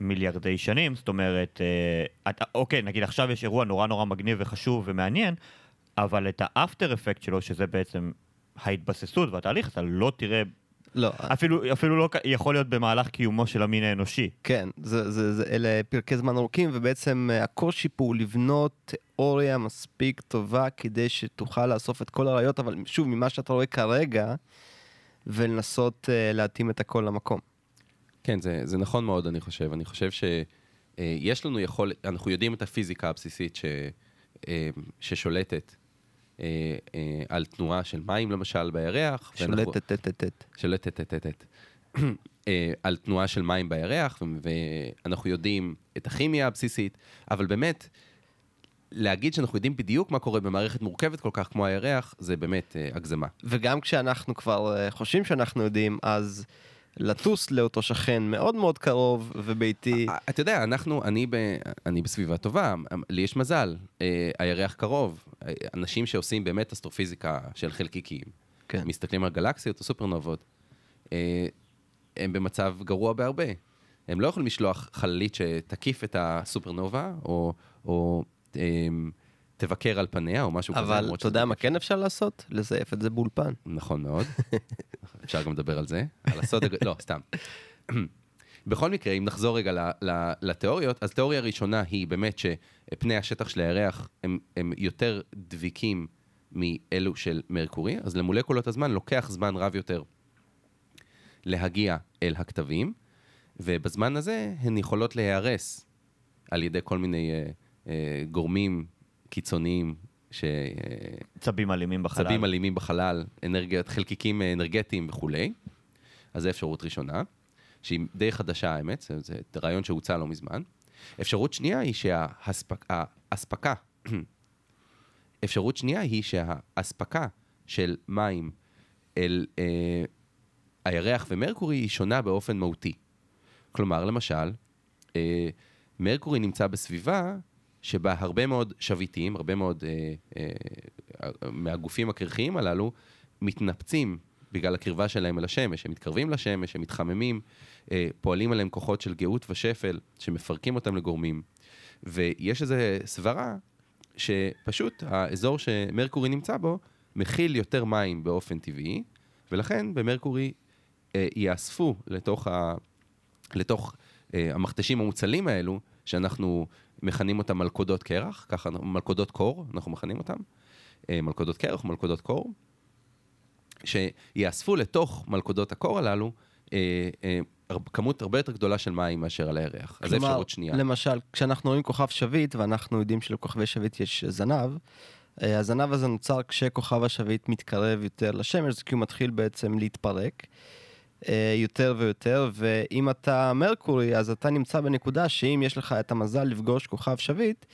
מיליארדי שנים, זאת אומרת, אה, אתה, אוקיי, נגיד עכשיו יש אירוע נורא נורא מגניב וחשוב ומעניין, אבל את האפטר אפקט שלו, שזה בעצם ההתבססות והתהליך, אתה לא תראה, לא, אפילו, אפילו לא יכול להיות במהלך קיומו של המין האנושי. כן, זה, זה, זה, אלה פרקי זמן ארוכים, ובעצם אה, הקושי פה הוא לבנות תיאוריה מספיק טובה כדי שתוכל לאסוף את כל הראיות, אבל שוב, ממה שאתה רואה כרגע, ולנסות uh, להתאים את הכל למקום. כן, זה, זה נכון מאוד, אני חושב. אני חושב שיש לנו יכול... אנחנו יודעים את הפיזיקה הבסיסית ש, אה, ששולטת אה, אה, על תנועה של מים, למשל, בירח. שולטת. שולטת. אה, על תנועה של מים בירח, ואנחנו יודעים את הכימיה הבסיסית, אבל באמת, להגיד שאנחנו יודעים בדיוק מה קורה במערכת מורכבת כל כך כמו הירח, זה באמת אה, הגזמה. וגם כשאנחנו כבר אה, חושבים שאנחנו יודעים, אז לטוס לאותו שכן מאוד מאוד קרוב וביתי. אתה יודע, אנחנו, אני, ב, אני בסביבה טובה, לי יש מזל, אה, הירח קרוב. אה, אנשים שעושים באמת אסטרופיזיקה של חלקיקים, כן. מסתכלים על גלקסיות או סופרנובות, אה, הם במצב גרוע בהרבה. הם לא יכולים לשלוח חללית שתקיף את הסופרנובה, או, או אה, תבקר על פניה, או משהו כזה. אבל אתה יודע מה כן אפשר לעשות? לזייף את זה באולפן. נכון מאוד. אפשר גם לדבר על זה, על הסוד. לא, סתם. בכל מקרה, אם נחזור רגע לתיאוריות, אז תיאוריה ראשונה היא באמת שפני השטח של הירח הם, הם יותר דביקים מאלו של מרקורי, אז למולקולות הזמן לוקח זמן רב יותר להגיע אל הכתבים, ובזמן הזה הן יכולות להיהרס על ידי כל מיני אה, אה, גורמים קיצוניים ש... צבים אלימים בחלל. צבים אלימים בחלל, אנרגיית, חלקיקים אה, אנרגטיים וכולי. אז זו אפשרות ראשונה, שהיא די חדשה האמת, זה, זה רעיון שהוצע לא מזמן. אפשרות שנייה היא שהאספקה, אפשרות שנייה היא שהאספקה של מים אל אה, הירח ומרקורי היא שונה באופן מהותי. כלומר, למשל, אה, מרקורי נמצא בסביבה שבה הרבה מאוד שביטים, הרבה מאוד אה, אה, מהגופים הקרחיים הללו, מתנפצים בגלל הקרבה שלהם אל השמש. הם מתקרבים לשמש, הם מתחממים, אה, פועלים עליהם כוחות של גאות ושפל, שמפרקים אותם לגורמים. ויש איזו סברה שפשוט האזור שמרקורי נמצא בו מכיל יותר מים באופן טבעי, ולכן במרקורי אה, ייאספו לתוך, ה, לתוך אה, המכתשים המוצלים האלו, שאנחנו מכנים אותם מלכודות קרח, ככה מלכודות קור, אנחנו מכנים אותם, אה, מלכודות קרח, מלכודות קור, שיאספו לתוך מלכודות הקור הללו אה, אה, כמות הרבה יותר גדולה של מים מאשר על הירח. אז זו אפשרות שנייה. למשל, כשאנחנו רואים כוכב שביט, ואנחנו יודעים שלכוכבי שביט יש זנב, הזנב הזה נוצר כשכוכב השביט מתקרב יותר לשמש, כי הוא מתחיל בעצם להתפרק יותר ויותר, ואם אתה מרקורי, אז אתה נמצא בנקודה שאם יש לך את המזל לפגוש כוכב שביט,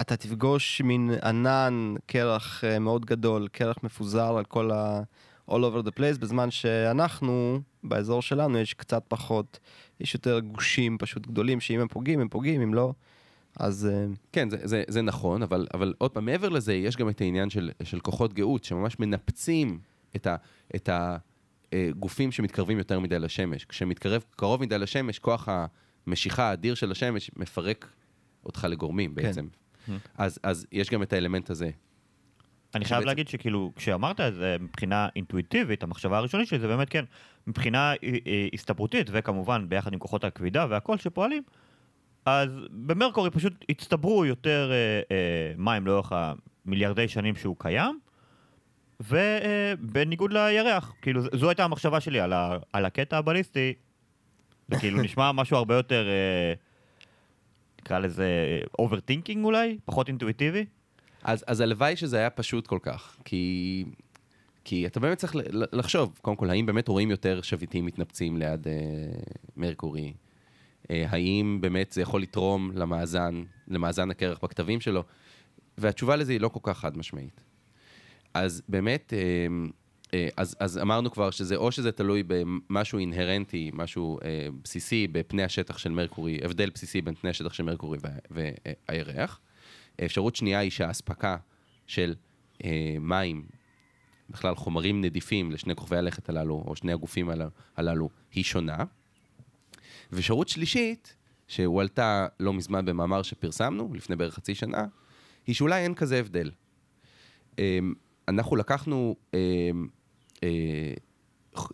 אתה תפגוש מין ענן קרח אה, מאוד גדול, קרח מפוזר על כל ה... all over the place, בזמן שאנחנו, באזור שלנו, יש קצת פחות, יש יותר גושים פשוט גדולים, שאם הם פוגעים, הם פוגעים, אם לא, אז... אה, כן, זה, זה, זה נכון, אבל, אבל עוד פעם, מעבר לזה, יש גם את העניין של, של כוחות גאות, שממש מנפצים את, ה, את הגופים שמתקרבים יותר מדי לשמש. כשמתקרב קרוב מדי לשמש, כוח המשיכה האדיר של השמש מפרק אותך לגורמים כן. בעצם. אז, אז יש גם את האלמנט הזה. אני חייב שבעצם- להגיד שכאילו, כשאמרת את זה מבחינה אינטואיטיבית, המחשבה הראשונית שלי זה באמת כן, מבחינה אה, אה, הסתברותית, וכמובן ביחד עם כוחות הכבידה והכל שפועלים, אז במרקורי פשוט הצטברו יותר אה, אה, מים לאורך המיליארדי שנים שהוא קיים, ובניגוד לירח, כאילו זו הייתה המחשבה שלי על, ה, על הקטע הבליסטי, זה כאילו נשמע משהו הרבה יותר, אה, נקרא לזה overthinking אולי, פחות אינטואיטיבי. אז, אז הלוואי שזה היה פשוט כל כך, כי, כי אתה באמת צריך לחשוב, קודם כל, האם באמת רואים יותר שביטים מתנפצים ליד אה, מרקורי? אה, האם באמת זה יכול לתרום למאזן, למאזן הקרח בכתבים שלו? והתשובה לזה היא לא כל כך חד משמעית. אז באמת, אה, אה, אז, אז אמרנו כבר שזה או שזה תלוי במשהו אינהרנטי, משהו אה, בסיסי בפני השטח של מרקורי, הבדל בסיסי בין פני השטח של מרקורי וה- והירח. אפשרות שנייה היא שהאספקה של אה, מים, בכלל חומרים נדיפים לשני כוכבי הלכת הללו, או שני הגופים הללו, היא שונה. ואפשרות שלישית, שהועלתה לא מזמן במאמר שפרסמנו, לפני בערך חצי שנה, היא שאולי אין כזה הבדל. אה, אנחנו לקחנו אה, אה,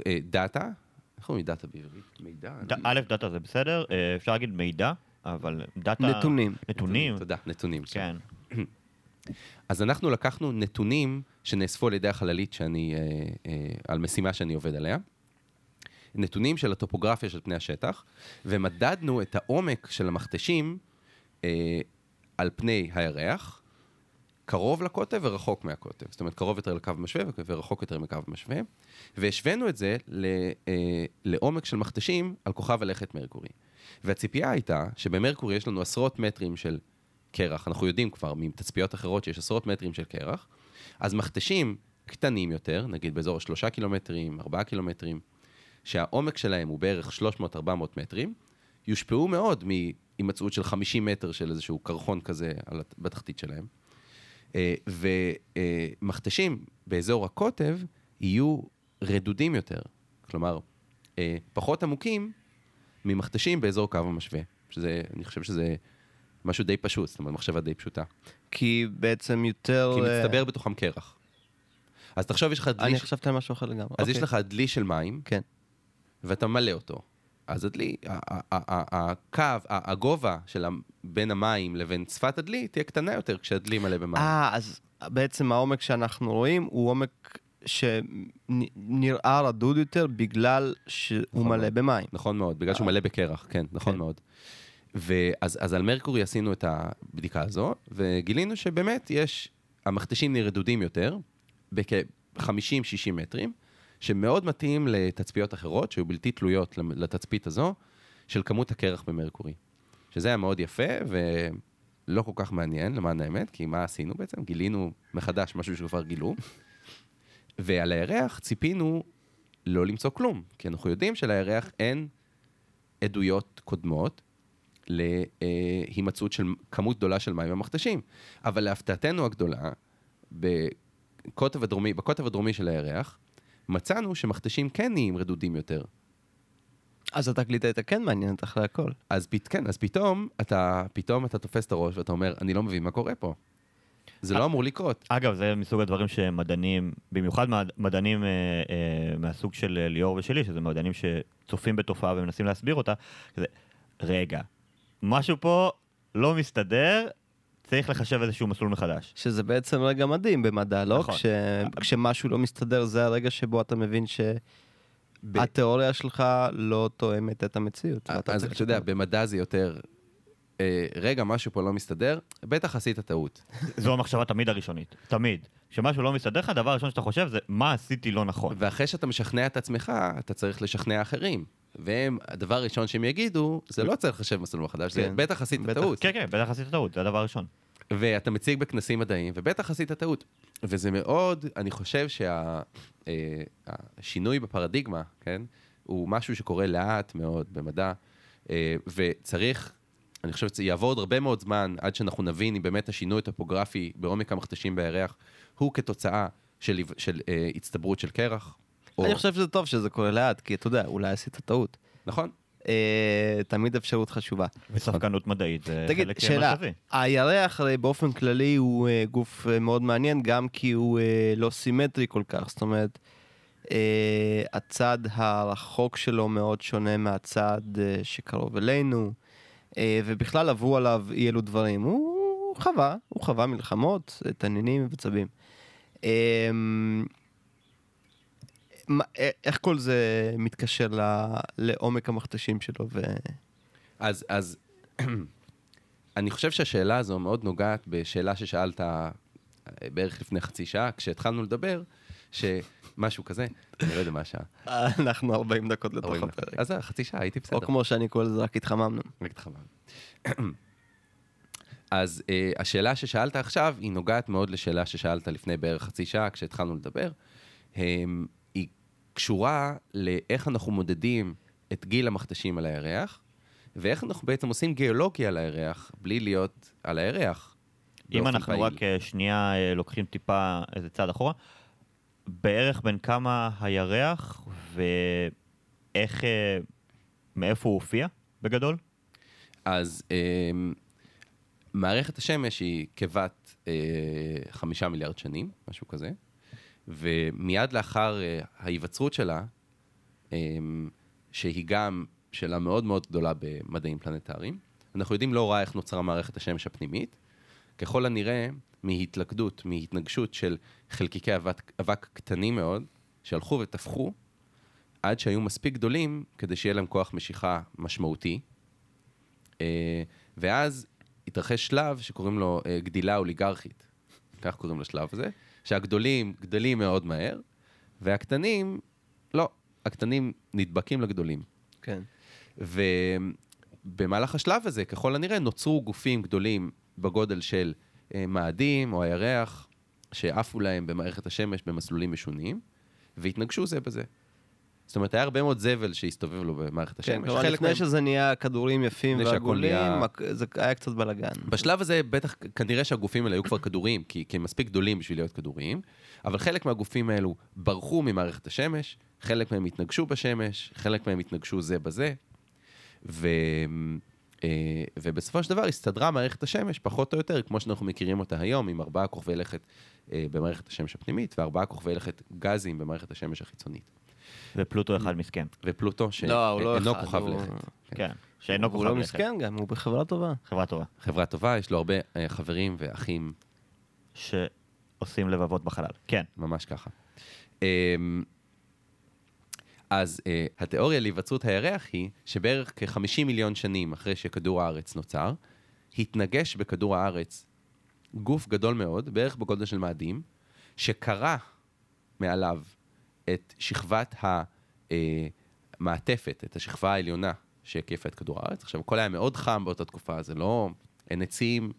אה, דאטה, איך קוראים דאטה בעברית? מידע? א', דאטה זה בסדר, אה, אפשר להגיד מידע, אבל דאטה... נתונים. נתונים, תודה, נתונים. כן. אז אנחנו לקחנו נתונים שנאספו על ידי החללית שאני, אה, אה, על משימה שאני עובד עליה, נתונים של הטופוגרפיה של פני השטח, ומדדנו את העומק של המכתשים אה, על פני הירח, קרוב לקוטב ורחוק מהקוטב. זאת אומרת, קרוב יותר לקו משווה ורחוק יותר מקו משווה, והשווינו את זה ל, אה, לעומק של מכתשים על כוכב הלכת מרקורי. והציפייה הייתה שבמרקורי יש לנו עשרות מטרים של קרח, אנחנו יודעים כבר מתצפיות אחרות שיש עשרות מטרים של קרח, אז מכתשים קטנים יותר, נגיד באזור שלושה קילומטרים, ארבעה קילומטרים, שהעומק שלהם הוא בערך 300-400 מטרים, יושפעו מאוד מהימצאות של 50 מטר של איזשהו קרחון כזה בתחתית שלהם. אה, ומכתשים באזור הקוטב יהיו רדודים יותר, כלומר, אה, פחות עמוקים ממכתשים באזור קו המשווה, שזה, אני חושב שזה משהו די פשוט, זאת אומרת, מחשבה די פשוטה. כי בעצם יותר... כי אה, מצטבר בתוכם קרח. אז תחשוב, יש לך דלי, אני חשבתי על משהו אחר לגמרי. אז יש אוקיי. לך דלי של מים, כן. ואתה מלא אותו. אז הדלי, הקו, הגובה של בין המים לבין שפת הדלי תהיה קטנה יותר כשהדלי מלא במים. אה, אז בעצם העומק שאנחנו רואים הוא עומק שנראה רדוד יותר בגלל שהוא נכון מלא מאוד. במים. נכון מאוד, בגלל שהוא מלא בקרח, כן, נכון כן. מאוד. ואז אז על מרקורי עשינו את הבדיקה הזו, וגילינו שבאמת יש, המכתשים נרדודים יותר, בכ-50-60 מטרים, שמאוד מתאים לתצפיות אחרות, שהיו בלתי תלויות לתצפית הזו, של כמות הקרח במרקורי. שזה היה מאוד יפה, ולא כל כך מעניין, למען האמת, כי מה עשינו בעצם? גילינו מחדש משהו שכבר גילו. ועל הירח ציפינו לא למצוא כלום, כי אנחנו יודעים שלירח אין עדויות קודמות להימצאות של כמות גדולה של מים במכתשים. אבל להפתעתנו הגדולה, בקוטב הדרומי, בקוטב הדרומי של הירח, מצאנו שמכתשים כן נהיים רדודים יותר. אז התקליט הייתה כן מעניינת אחרי הכל. אז פת, כן, אז פתאום אתה, פתאום אתה תופס את הראש ואתה אומר, אני לא מבין מה קורה פה. זה לא אמור לקרות. אגב, זה מסוג הדברים שמדענים, במיוחד מד- מדענים אה, אה, מהסוג של אה, ליאור ושלי, שזה מדענים שצופים בתופעה ומנסים להסביר אותה, כזה, רגע, משהו פה לא מסתדר, צריך לחשב איזשהו מסלול מחדש. שזה בעצם רגע מדהים במדע, לא? נכון. כש... כשמשהו לא מסתדר זה הרגע שבו אתה מבין ב- שהתיאוריה שלך לא תואמת את המציאות. אז צריך אתה יודע. במדע זה יותר, אה, רגע, משהו פה לא מסתדר, בטח עשית טעות. זו המחשבה תמיד הראשונית, תמיד. כשמשהו לא מסתדר לך, הדבר הראשון שאתה חושב זה, מה עשיתי לא נכון. ואחרי שאתה משכנע את עצמך, אתה צריך לשכנע אחרים. והם, הדבר הראשון שהם יגידו, זה לא צריך לחשב מסלול מחדש, זה כן. בטח עשית. טעות. כן, כן, בטח עשית טעות, זה הדבר הראשון. ואתה מציג בכנסים מדעיים, ובטח עשית טעות. וזה מאוד, אני חושב שהשינוי בפרדיגמה, כן, הוא משהו שקורה לאט מאוד במדע, אה, וצריך, אני חושב שזה יעבור עוד הרבה מאוד זמן עד שאנחנו נבין אם באמת השינוי הטופוגרפי בעומק המכתשים בירח הוא כתוצאה של, של אה, הצטברות של קרח. או- אני חושב שזה טוב שזה קורה לאט, כי אתה יודע, אולי עשית טעות. נכון? אה, תמיד אפשרות חשובה. וספקנות מדעית זה תגיד, חלק שאלה, מרכזי. הירח הרי באופן כללי הוא אה, גוף אה, מאוד מעניין, גם כי הוא אה, לא סימטרי כל כך, זאת אומרת, אה, הצד הרחוק שלו מאוד שונה מהצד אה, שקרוב אלינו, אה, ובכלל עברו עליו אי אלו דברים. הוא, הוא חווה, הוא חווה מלחמות, אה, תנינים וצבים. אה, מה- אה, איך כל זה מתקשר ל- לעומק המכתשים שלו? ו... אז, אז אני חושב שהשאלה הזו מאוד נוגעת בשאלה ששאלת אה, בערך לפני חצי שעה, כשהתחלנו לדבר, שמשהו כזה, אני לא יודע מה השעה. אנחנו 40 דקות לתוך 40 הפרק. אז חצי שעה, הייתי בסדר. או כמו שאני קורא לזה, רק התחממנו. רק התחמם. אז uh, השאלה ששאלת עכשיו, היא נוגעת מאוד לשאלה ששאלת לפני בערך חצי שעה, כשהתחלנו לדבר. Um, היא קשורה לאיך אנחנו מודדים את גיל המכתשים על הירח, ואיך אנחנו בעצם עושים גיאולוגיה על הירח, בלי להיות על הירח. אם אנחנו פעיל. רק אה, שנייה אה, לוקחים טיפה איזה צעד אחורה, בערך בין כמה הירח ואיך, אה, מאיפה הוא הופיע בגדול? אז um, מערכת השמש היא כבת uh, חמישה מיליארד שנים, משהו כזה, ומיד לאחר uh, ההיווצרות שלה, um, שהיא גם שאלה מאוד מאוד גדולה במדעים פלנטריים, אנחנו יודעים לא רע איך נוצרה מערכת השמש הפנימית, ככל הנראה מהתלכדות, מהתנגשות של חלקיקי אבק, אבק קטנים מאוד, שהלכו ותפחו עד שהיו מספיק גדולים כדי שיהיה להם כוח משיכה משמעותי, אה, ואז התרחש שלב שקוראים לו אה, גדילה אוליגרכית, כך קוראים לשלב הזה, שהגדולים גדלים מאוד מהר, והקטנים, לא, הקטנים נדבקים לגדולים. כן. ובמהלך השלב הזה, ככל הנראה, נוצרו גופים גדולים בגודל של אה, מאדים או הירח, שעפו להם במערכת השמש במסלולים משונים, והתנגשו זה בזה. זאת אומרת, היה הרבה מאוד זבל שהסתובב לו במערכת כן, השמש. כלומר, חלק לפני מהם- שזה נהיה כדורים יפים ועגולים, נהיה- זה היה קצת בלאגן. בשלב הזה בטח, כנראה שהגופים האלה היו כבר כדוריים, כי, כי הם מספיק גדולים בשביל להיות כדוריים, אבל חלק מהגופים האלו ברחו ממערכת השמש, חלק מהם התנגשו בשמש, חלק מהם התנגשו זה בזה, ו, אה, ובסופו של דבר הסתדרה מערכת השמש פחות או יותר כמו שאנחנו מכירים אותה היום, עם ארבעה כוכבי לכת אה, במערכת השמש הפנימית וארבעה כוכבי לכת גזים במערכת השמש החיצונית. ופלוטו אחד מסכן. ופלוטו לא, הוא לא שאינו אחד, כוכב הוא- לכת. כן. שאינו הוא כוכב לא לכת. מסכן גם, הוא בחברה טובה. חברה טובה. חברה טובה, יש לו הרבה אה, חברים ואחים שעושים לבבות בחלל. כן. ממש ככה. אמ, אז אה, התיאוריה להיווצרות הירח היא שבערך כ-50 מיליון שנים אחרי שכדור הארץ נוצר, התנגש בכדור הארץ גוף גדול מאוד, בערך בגודל של מאדים, שקרע מעליו את שכבת המעטפת, את השכבה העליונה שהקיפה את כדור הארץ. עכשיו, הכל היה מאוד חם באותה תקופה, זה לא... אין עצים,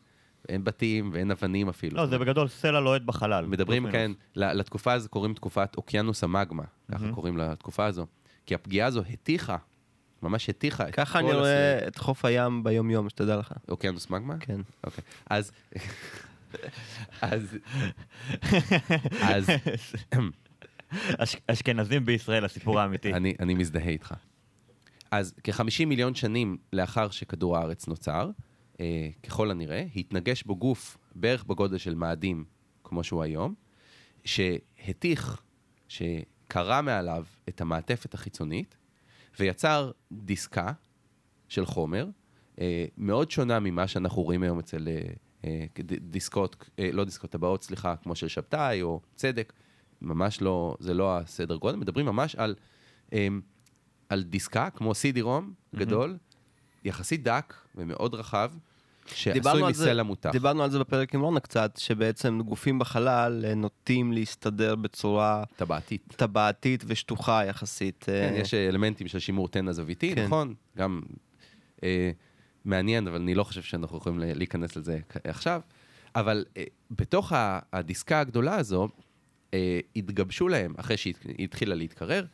אין בתים ואין אבנים אפילו. לא, זה בגדול סלע לוהט בחלל. מדברים כן, לתקופה הזו קוראים תקופת אוקיינוס המגמה, ככה. קוראים לתקופה הזו. כי הפגיעה הזו התיכה, ממש התיכה את ככה כל אני רואה. את חוף הים ביום-יום, שתדע לך. אוקיינוס מגמה? כן. אוקיי. אז... אז... אז אש- אשכנזים בישראל, הסיפור האמיתי. אני, אני מזדהה איתך. אז כ-50 מיליון שנים לאחר שכדור הארץ נוצר, אה, ככל הנראה, התנגש בו גוף בערך בגודל של מאדים, כמו שהוא היום, שהתיך, שקרע מעליו את המעטפת החיצונית, ויצר דיסקה של חומר, אה, מאוד שונה ממה שאנחנו רואים היום אצל אה, אה, דיסקות, אה, לא דיסקות טבעות, סליחה, כמו של שבתאי או צדק. ממש לא, זה לא הסדר גודל, מדברים ממש על, אמ, על דיסקה, כמו CD-ROM גדול, יחסית דק ומאוד רחב, שעשוי מסלע מותח. דיברנו על זה בפרק עם רונה קצת, שבעצם גופים בחלל אה, נוטים להסתדר בצורה טבעתית. טבעתית ושטוחה יחסית. כן, אה, יש אלמנטים של שימור תנע זוויתי, כן. נכון? גם אה, מעניין, אבל אני לא חושב שאנחנו יכולים להיכנס לזה עכשיו. אבל אה, בתוך הדיסקה הגדולה הזו, התגבשו להם, אחרי שהיא התחילה להתקרר,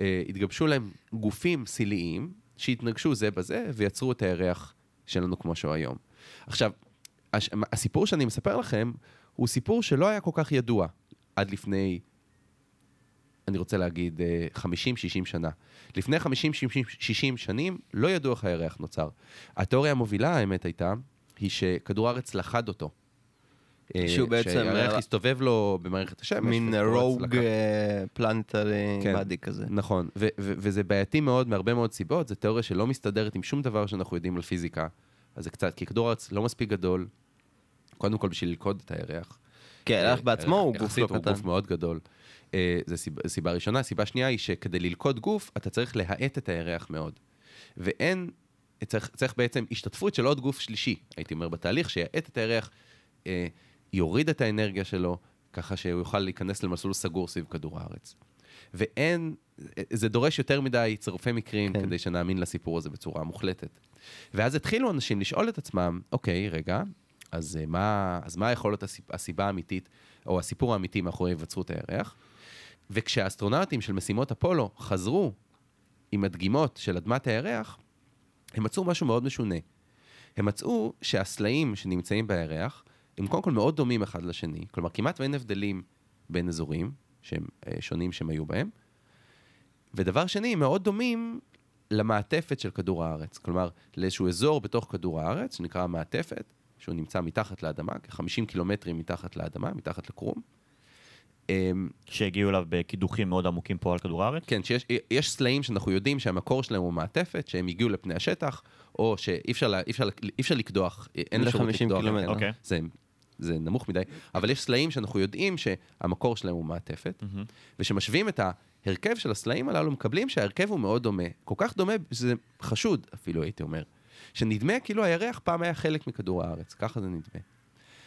אה, התגבשו להם גופים סיליים שהתנגשו זה בזה ויצרו את הירח שלנו כמו שהוא היום. עכשיו, הש- הסיפור שאני מספר לכם הוא סיפור שלא היה כל כך ידוע עד לפני אני רוצה להגיד, אה, 50-60 שנה. לפני 50-60 שנים לא ידעו איך הירח נוצר. התיאוריה המובילה, האמת הייתה, היא שכדור הארץ לכד אותו. אה, שהוא בעצם, שהירח אה, הסתובב לו במערכת השמש. מין רוג פלנטרי כן. באדי כזה. נכון, ו- ו- וזה בעייתי מאוד מהרבה מאוד סיבות, זו תיאוריה שלא מסתדרת עם שום דבר שאנחנו יודעים על פיזיקה. אז זה קצת, כי כדור הארץ לא מספיק גדול, קודם כל בשביל ללכוד את הירח. כן, הירח אה, בעצמו הוא גוף לא הוא קטן. גוף מאוד גדול. אה, זו סיבה, סיבה ראשונה. סיבה שנייה היא שכדי ללכוד גוף, אתה צריך להאט את הירח מאוד. ואין, צריך, צריך בעצם השתתפות של עוד גוף שלישי, הייתי אומר, בתהליך, שיאט את הירח, אה, יוריד את האנרגיה שלו, ככה שהוא יוכל להיכנס למסלול סגור סביב כדור הארץ. ואין, זה דורש יותר מדי צירופי מקרים כן. כדי שנאמין לסיפור הזה בצורה מוחלטת. ואז התחילו אנשים לשאול את עצמם, אוקיי, רגע, אז אה, מה, אז מה יכול להיות הסיב- הסיבה האמיתית, או הסיפור האמיתי מאחורי היווצרות הירח? וכשהאסטרונאוטים של משימות אפולו חזרו עם הדגימות של אדמת הירח, הם מצאו משהו מאוד משונה. הם מצאו שהסלעים שנמצאים בירח, הם קודם כל מאוד דומים אחד לשני, כלומר כמעט ואין הבדלים בין אזורים שהם אה, שונים שהם היו בהם, ודבר שני, הם מאוד דומים למעטפת של כדור הארץ, כלומר לאיזשהו אזור בתוך כדור הארץ, שנקרא המעטפת, שהוא נמצא מתחת לאדמה, כ-50 קילומטרים מתחת לאדמה, מתחת לקרום. אמ, שהגיעו אליו בקידוחים מאוד עמוקים פה על כדור הארץ. כן, שיש יש סלעים שאנחנו יודעים שהמקור שלהם הוא מעטפת, שהם הגיעו לפני השטח, או שאי אפשר, לה- אי אפשר, אי אפשר לקדוח, אין אפשרות ל-50 לקדוח. קילומטר. כן. אוקיי. זה, זה נמוך מדי, אבל יש סלעים שאנחנו יודעים שהמקור שלהם הוא מעטפת, מהמם. וכשמשווים את ההרכב של הסלעים הללו, מקבלים שההרכב הוא מאוד דומה. כל כך דומה, שזה חשוד אפילו, הייתי אומר. שנדמה כאילו הירח פעם היה חלק מכדור הארץ, ככה זה נדמה.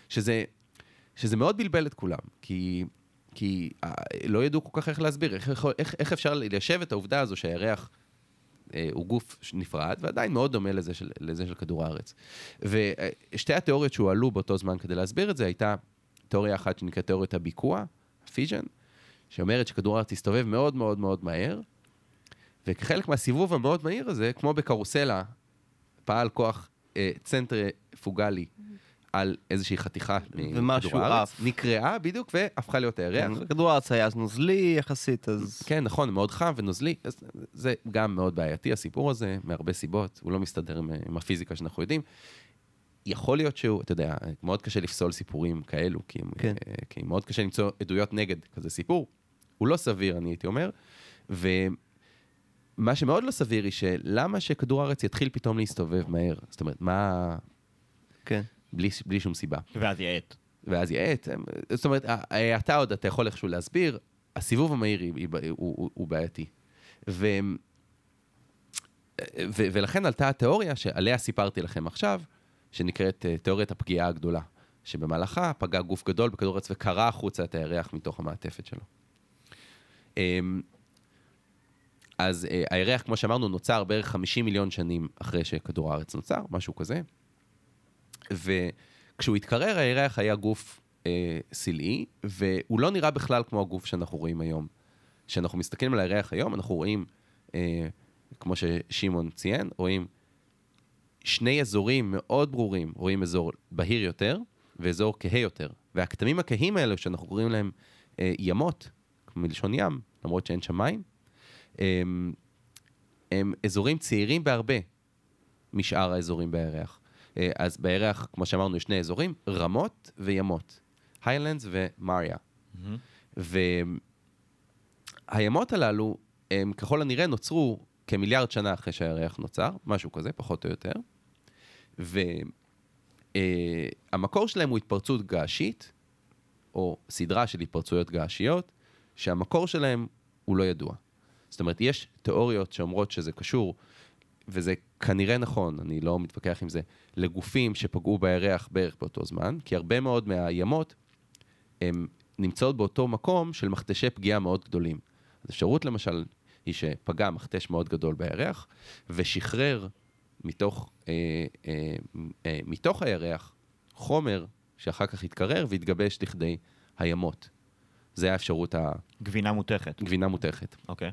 שזה, שזה מאוד בלבל את כולם, כי, כי אה, לא ידעו כל כך איך להסביר, איך, איך, איך אפשר ליישב את העובדה הזו שהירח הוא גוף נפרד, ועדיין מאוד דומה לזה של, לזה של כדור הארץ. ושתי התיאוריות שהועלו באותו זמן כדי להסביר את זה, הייתה תיאוריה אחת שנקראת תיאוריית הביקוע, פיז'ן, שאומרת שכדור הארץ יסתובב מאוד מאוד מאוד מהר, וכחלק מהסיבוב המאוד מהיר הזה, כמו בקרוסלה, פעל כוח אה, צנטריפוגלי על איזושהי חתיכה מכדור הארץ. נקרעה בדיוק והפכה להיות הירח. כדור הארץ היה אז נוזלי יחסית, אז... כן, נכון, מאוד חם ונוזלי, זה גם מאוד בעייתי הסיפור הזה, מהרבה סיבות, הוא לא מסתדר עם, הפיזיקה שאנחנו יודעים. יכול להיות שהוא, אתה יודע, מאוד קשה לפסול סיפורים כאלו, כי, כן. כן. כי מאוד קשה למצוא עדויות נגד כזה סיפור. הוא לא סביר, אני הייתי אומר. ומה שמאוד לא סביר היא שלמה שכדור הארץ יתחיל פתאום להסתובב מהר? זאת אומרת, מה... כן. בלי, בלי שום סיבה. ואז יעט. ואז יעט. זאת אומרת, ה- אתה עוד, אתה יכול איכשהו להסביר, הסיבוב המהיר הוא, הוא, הוא בעייתי. ו, ו, ולכן עלתה התיאוריה שעליה סיפרתי לכם עכשיו, שנקראת אה, תיאוריית הפגיעה הגדולה, שבמהלכה פגע גוף גדול בכדור הארץ וקרע החוצה את הירח מתוך המעטפת שלו. אמ, אז אה, הירח, כמו שאמרנו, נוצר בערך 50 מיליון שנים אחרי שכדור הארץ נוצר, משהו כזה. וכשהוא התקרר, הירח היה גוף אה, סלעי, והוא לא נראה בכלל כמו הגוף שאנחנו רואים היום. כשאנחנו מסתכלים על הירח היום, אנחנו רואים, אה, כמו ששמעון ציין, רואים שני אזורים מאוד ברורים, רואים אזור בהיר יותר ואזור כהה יותר. והכתמים הכהים האלה, שאנחנו קוראים להם אה, ימות, מלשון ים, למרות שאין שם מים, הם, הם אזורים צעירים בהרבה משאר האזורים בירח. אה, אז בירח, כמו שאמרנו, יש שני אזורים, רמות וימות. היילנדס ומריה. והימות הללו, הם ככל הנראה נוצרו כמיליארד שנה אחרי שהירח נוצר, משהו כזה, פחות או יותר. והמקור שלהם הוא התפרצות געשית, או סדרה של התפרצויות געשיות, שהמקור שלהם הוא לא ידוע. זאת אומרת, יש תיאוריות שאומרות שזה קשור, וזה כנראה נכון, אני לא מתווכח עם זה, לגופים שפגעו בירח בערך באותו זמן, כי הרבה מאוד מהימות הם נמצאות באותו מקום של מכתשי פגיעה מאוד גדולים. אז אפשרות למשל היא שפגע מכתש מאוד גדול בירח, ושחרר מתוך, אה, אה, אה, מתוך הירח חומר שאחר כך התקרר והתגבש לכדי הימות. זה האפשרות גבינה מותכת. הגבינה מותכת. אוקיי.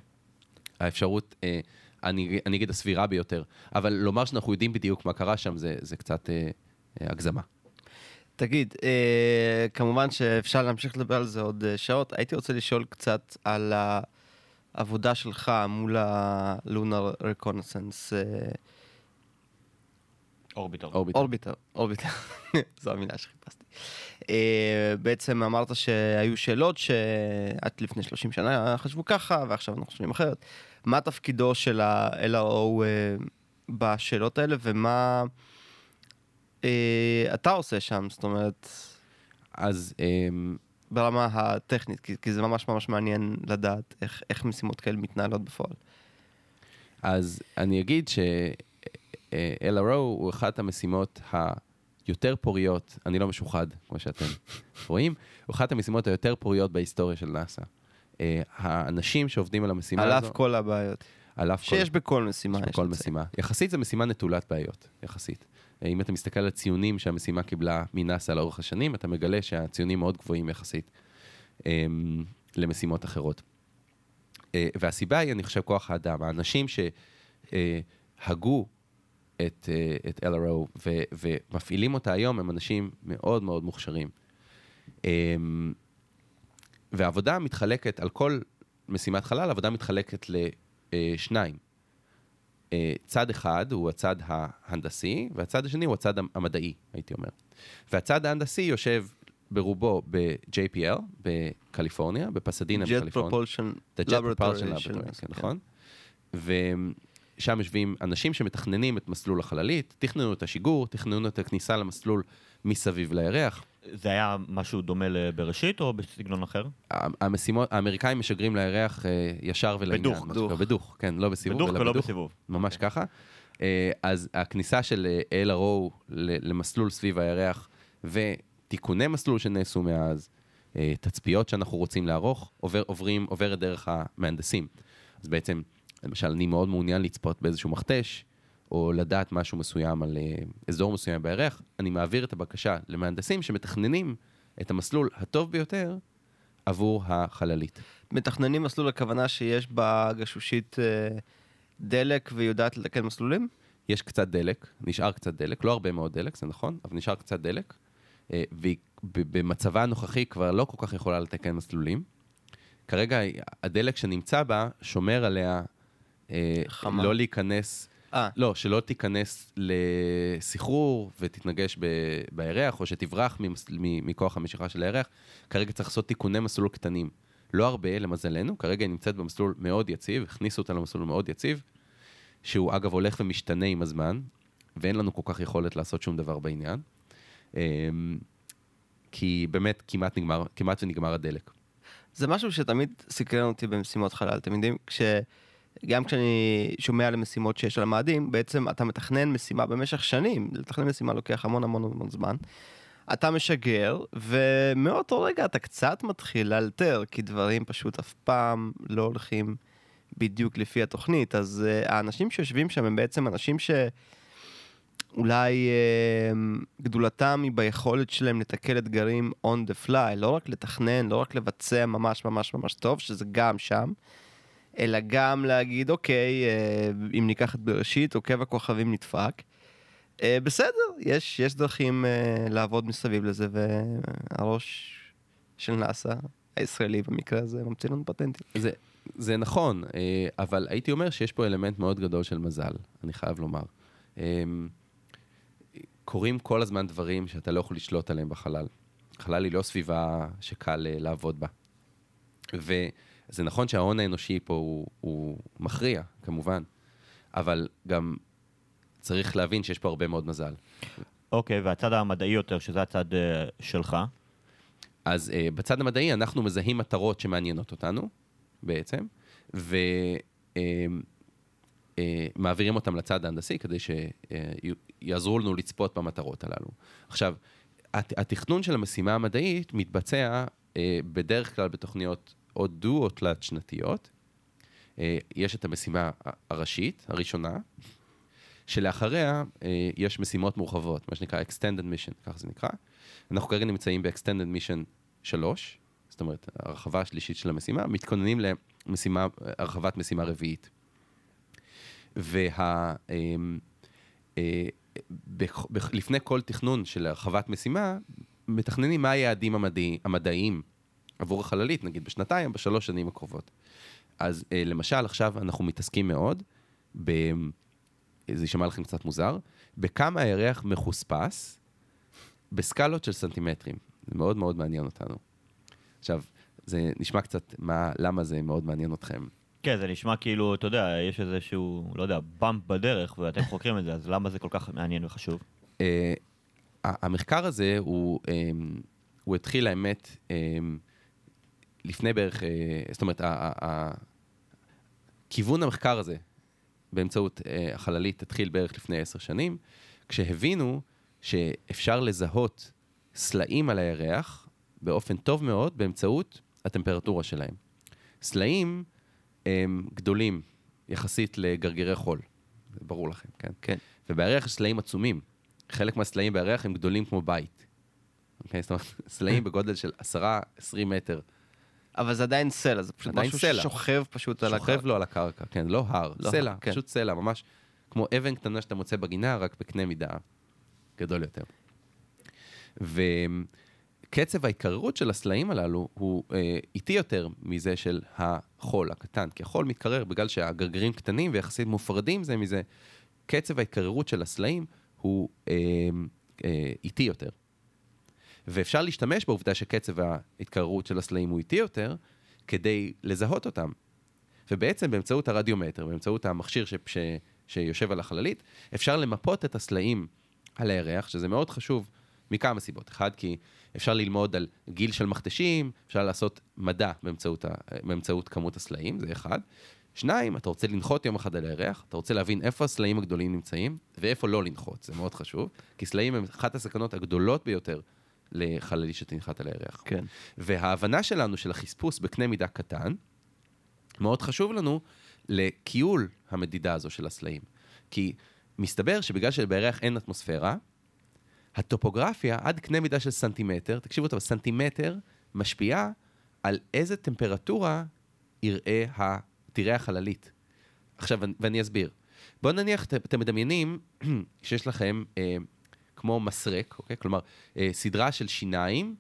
האפשרות, אה, אני, אני אגיד הסבירה ביותר, אבל לומר שאנחנו יודעים בדיוק מה קרה שם זה, זה קצת אה, אה, הגזמה. תגיד, אה, כמובן שאפשר להמשיך לדבר על זה עוד אה, שעות. הייתי רוצה לשאול קצת על העבודה שלך מול ה-Lunar Reconnaissance אה, אורביטר. אורביטר. אורביטר, זו המילה שחיפשתי. אה, בעצם אמרת שהיו שאלות שעד לפני 30 שנה חשבו ככה, ועכשיו אנחנו חושבים אחרת. מה תפקידו של ה-LRO אה, בשאלות האלה, ומה אה, אתה עושה שם? זאת אומרת, אז אה, ברמה הטכנית, כי, כי זה ממש ממש מעניין לדעת איך, איך משימות כאלה מתנהלות בפועל. אז אני אגיד ש-LRO הוא אחת המשימות היותר פוריות, אני לא משוחד, כמו שאתם רואים, הוא אחת המשימות היותר פוריות בהיסטוריה של נאס"א. אה, האנשים שעובדים על המשימה על הזו, אף כל הבעיות. על אף כל... שיש בכל משימה. יש בכל לציין. משימה. יחסית זו משימה נטולת בעיות, יחסית. אה, אם אתה מסתכל על הציונים שהמשימה קיבלה מנאס"א לאורך השנים, אתה מגלה שהציונים מאוד גבוהים יחסית אמ, למשימות אחרות. אה, והסיבה היא, אני חושב, כוח האדם. האנשים שהגו את, את LRO ו, ומפעילים אותה היום הם אנשים מאוד מאוד מוכשרים. והעבודה מתחלקת, על כל משימת חלל, העבודה מתחלקת לשניים. אה, צד אחד הוא הצד ההנדסי, והצד השני הוא הצד המדעי, הייתי אומר. והצד ההנדסי יושב ברובו ב-JPL, בקליפורניה, בפסדינה בקליפורניה. Jet Propulsion Laboratory, כן, נכון? ושם יושבים אנשים שמתכננים את מסלול החללית, תכננו את השיגור, תכננו את הכניסה למסלול מסביב לירח. זה היה משהו דומה לבראשית או בסגנון אחר? המשימות, האמריקאים משגרים לירח אה, ישר ולעניין. בדוך, שנקרא, בדוך, כן, לא בסיבוב, בדוך ולא בדוך. בסיבוב. ממש ככה. אה, אז הכניסה של אה, LRO ל- למסלול סביב הירח ותיקוני מסלול שנעשו מאז, אה, תצפיות שאנחנו רוצים לערוך, עובר, עוברים, עוברת דרך המהנדסים. אז בעצם למשל, אני מאוד מעוניין לצפות באיזשהו מכתש, או לדעת משהו מסוים על אה, אזור מסוים בירח, אני מעביר את הבקשה למהנדסים שמתכננים את המסלול הטוב ביותר עבור החללית. מתכננים מסלול הכוונה שיש בגשושית אה, דלק והיא יודעת לתקן מסלולים? יש קצת דלק, נשאר קצת דלק, לא הרבה מאוד דלק, זה נכון, אבל נשאר קצת דלק, אה, והיא במצבה הנוכחי כבר לא כל כך יכולה לתקן מסלולים. כרגע הדלק שנמצא בה שומר עליה חמה. לא להיכנס, אה, לא, שלא תיכנס לסחרור ותתנגש ב- בירח, או שתברח ממס- מ- מכוח המשיכה של הירח. כרגע צריך לעשות תיקוני מסלול קטנים. לא הרבה, למזלנו, כרגע היא נמצאת במסלול מאוד יציב, הכניסו אותה למסלול מאוד יציב, שהוא אגב הולך ומשתנה עם הזמן, ואין לנו כל כך יכולת לעשות שום דבר בעניין. אמ, כי באמת כמעט נגמר, כמעט ונגמר הדלק. זה משהו שתמיד סקרן אותי במשימות חלל. אתם יודעים, כש... גם כשאני שומע על משימות שיש על המאדים, בעצם אתה מתכנן משימה במשך שנים. לתכנן משימה לוקח המון המון המון זמן. אתה משגר, ומאותו רגע אתה קצת מתחיל לאלתר, כי דברים פשוט אף פעם לא הולכים בדיוק לפי התוכנית. אז uh, האנשים שיושבים שם הם בעצם אנשים שאולי uh, גדולתם היא ביכולת שלהם לתקל אתגרים on the fly, לא רק לתכנן, לא רק לבצע ממש ממש ממש טוב, שזה גם שם, אלא גם להגיד, אוקיי, uh, אם ניקח את בראשית, עוקב הכוכבים נדפק. Uh, בסדר, יש, יש דרכים uh, לעבוד מסביב לזה, והראש של נאסא, הישראלי במקרה הזה, ממציא לנו פטנטים. זה, זה נכון, אה, אבל הייתי אומר שיש פה אלמנט מאוד גדול של מזל, אני חייב לומר. קורים כל הזמן דברים שאתה לא יכול לשלוט עליהם בחלל. חלל היא לא סביבה שקל אה, לעבוד בה. וזה נכון שההון האנושי פה הוא, הוא מכריע, כמובן, אבל גם צריך להבין שיש פה הרבה מאוד מזל. אוקיי, והצד המדעי יותר, שזה הצד אה, שלך. אז uh, בצד המדעי אנחנו מזהים מטרות שמעניינות אותנו, בעצם, ומעבירים אותם לצד ההנדסי כדי שיעזרו לנו לצפות במטרות הללו. עכשיו, הת- התכנון של המשימה המדעית מתבצע uh, בדרך כלל בתוכניות או דו או תלת שנתיות. Uh, יש את המשימה הראשית, הראשונה, שלאחריה uh, יש משימות מורחבות, מה שנקרא Extended Mission, ככה זה נקרא. אנחנו כרגע נמצאים ב-Extended Mission 3, זאת אומרת, הרחבה השלישית של המשימה, מתכוננים למשימה, הרחבת משימה רביעית. וה... אמ, אה, לפני כל תכנון של הרחבת משימה, מתכננים מה היעדים המדעי, המדעיים עבור החללית, נגיד בשנתיים, בשלוש שנים הקרובות. אז אה, למשל, עכשיו אנחנו מתעסקים מאוד, ב... זה יישמע לכם קצת מוזר, בכמה הירח מחוספס בסקלות של סנטימטרים. זה מאוד מאוד מעניין אותנו. עכשיו, זה נשמע קצת מה, למה זה מאוד מעניין אתכם. כן, זה נשמע כאילו, אתה יודע, יש איזשהו, לא יודע, באמפ בדרך, ואתם חוקרים את זה, אז למה זה כל כך מעניין וחשוב? אה, המחקר הזה, הוא, אה, הוא התחיל, האמת, אה, לפני בערך, אה, זאת אומרת, כיוון המחקר הזה, באמצעות אה, החללית, התחיל בערך לפני עשר שנים, כשהבינו שאפשר לזהות סלעים על הירח באופן טוב מאוד באמצעות הטמפרטורה שלהם. סלעים הם גדולים יחסית לגרגירי חול, זה ברור לכם, כן? כן. ובירח יש סלעים עצומים. חלק מהסלעים בירח הם גדולים כמו בית. אוקיי? זאת אומרת, סלעים בגודל של 10-20 מטר. אבל זה עדיין סלע, זה פשוט משהו סלע. ששוכב פשוט על הקרקע. שוכב לו על הקרקע, כן, לא הר, לא סלע, הר, כן. פשוט סלע, ממש כמו אבן קטנה שאתה מוצא בגינה, רק בקנה מידה גדול יותר. וקצב ההתקררות של הסלעים הללו הוא אה, איטי יותר מזה של החול הקטן, כי החול מתקרר בגלל שהגרגרים קטנים ויחסית מופרדים זה מזה. קצב ההתקררות של הסלעים הוא אה, אה, איטי יותר. ואפשר להשתמש בעובדה שקצב ההתקררות של הסלעים הוא איטי יותר, כדי לזהות אותם. ובעצם באמצעות הרדיומטר, באמצעות המכשיר ש, ש, שיושב על החללית, אפשר למפות את הסלעים על הירח, שזה מאוד חשוב מכמה סיבות. אחד, כי אפשר ללמוד על גיל של מכתשים, אפשר לעשות מדע באמצעות, ה, באמצעות כמות הסלעים, זה אחד. שניים, אתה רוצה לנחות יום אחד על הירח, אתה רוצה להבין איפה הסלעים הגדולים נמצאים ואיפה לא לנחות, זה מאוד חשוב, כי סלעים הם אחת הסכנות הגדולות ביותר לחללית שתנחת על הירח. כן. וההבנה שלנו של החספוס בקנה מידה קטן, מאוד חשוב לנו לכיול המדידה הזו של הסלעים. כי מסתבר שבגלל שבירח אין אטמוספירה, הטופוגרפיה עד קנה מידה של סנטימטר, תקשיבו טוב, סנטימטר משפיעה על איזה טמפרטורה יראה ה... תראה החללית. עכשיו, ואני אסביר. בואו נניח, את- אתם מדמיינים שיש לכם אה, כמו מסרק, אוקיי? כלומר, אה, סדרה של שיניים,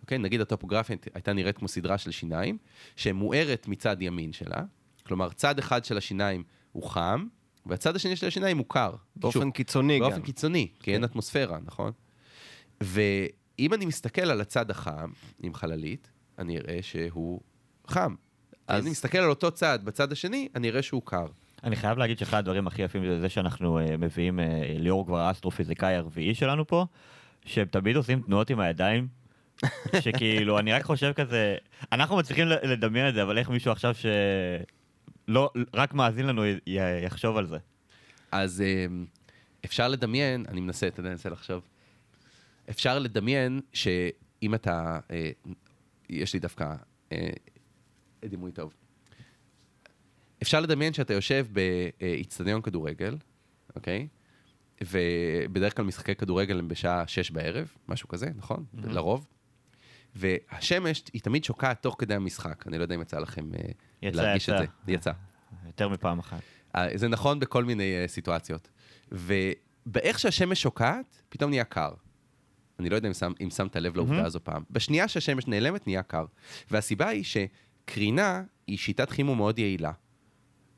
אוקיי? נגיד הטופוגרפיה הייתה נראית כמו סדרה של שיניים, שמוארת מצד ימין שלה. כלומר, צד אחד של השיניים הוא חם, והצד השני של השיניים הוא קר. באופן שוב, קיצוני גם. באופן קיצוני, כי אין אטמוספירה, נכון? ואם אני מסתכל על הצד החם עם חללית, אני אראה שהוא חם. אז אני מסתכל על אותו צד בצד השני, אני אראה שהוא קר. אני חייב להגיד שאחד הדברים הכי יפים זה שאנחנו אה, מביאים, אה, ליאור כבר האסטרופיזיקאי הרביעי שלנו פה, שהם תמיד עושים תנועות עם הידיים, שכאילו, אני רק חושב כזה, אנחנו מצליחים לדמיין את זה, אבל איך מישהו עכשיו שלא, רק מאזין לנו יחשוב על זה. אז אה, אפשר לדמיין, אני מנסה, אתה יודע, אני מנסה לחשוב. אפשר לדמיין שאם אתה, יש לי דווקא דימוי טוב. אפשר לדמיין שאתה יושב באיצטדיון כדורגל, אוקיי? ובדרך כלל משחקי כדורגל הם בשעה שש בערב, משהו כזה, נכון? Mm-hmm. לרוב. והשמש היא תמיד שוקעת תוך כדי המשחק. אני לא יודע אם יצא לכם אה, יצא, להרגיש יצא. את זה. יצא. יותר מפעם אחת. אה, זה נכון בכל מיני uh, סיטואציות. ובאיך שהשמש שוקעת, פתאום נהיה קר. אני לא יודע אם, שם, אם שמת לב לעובדה הזו פעם. בשנייה שהשמש נעלמת, נהיה קר. והסיבה היא שקרינה היא שיטת חימום מאוד יעילה.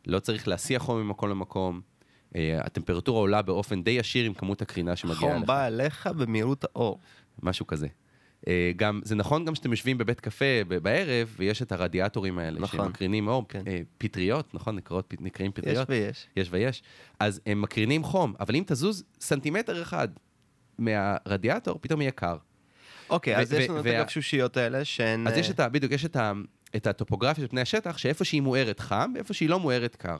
לא צריך להסיע חום ממקום למקום. Uh, הטמפרטורה עולה באופן די ישיר עם כמות הקרינה שמגיעה חום אליך. בא אליך במהירות האור. משהו כזה. Uh, גם, זה נכון גם שאתם יושבים בבית קפה בערב, ויש את הרדיאטורים האלה, נכון. שמקרינים אור, כן. אה, פטריות, נכון? נקראות, נקראים יש פטריות. ויש. יש ויש. אז הם מקרינים חום, אבל אם תזוז סנטימטר אחד מהרדיאטור, פתאום יהיה קר. אוקיי, אז יש לנו את הגפשושיות האלה שהן... אז יש אה, את ה... בדיוק, יש את, ה, את הטופוגרפיה של פני השטח, שאיפה שהיא מוארת חם, ואיפה שהיא לא מוארת קר.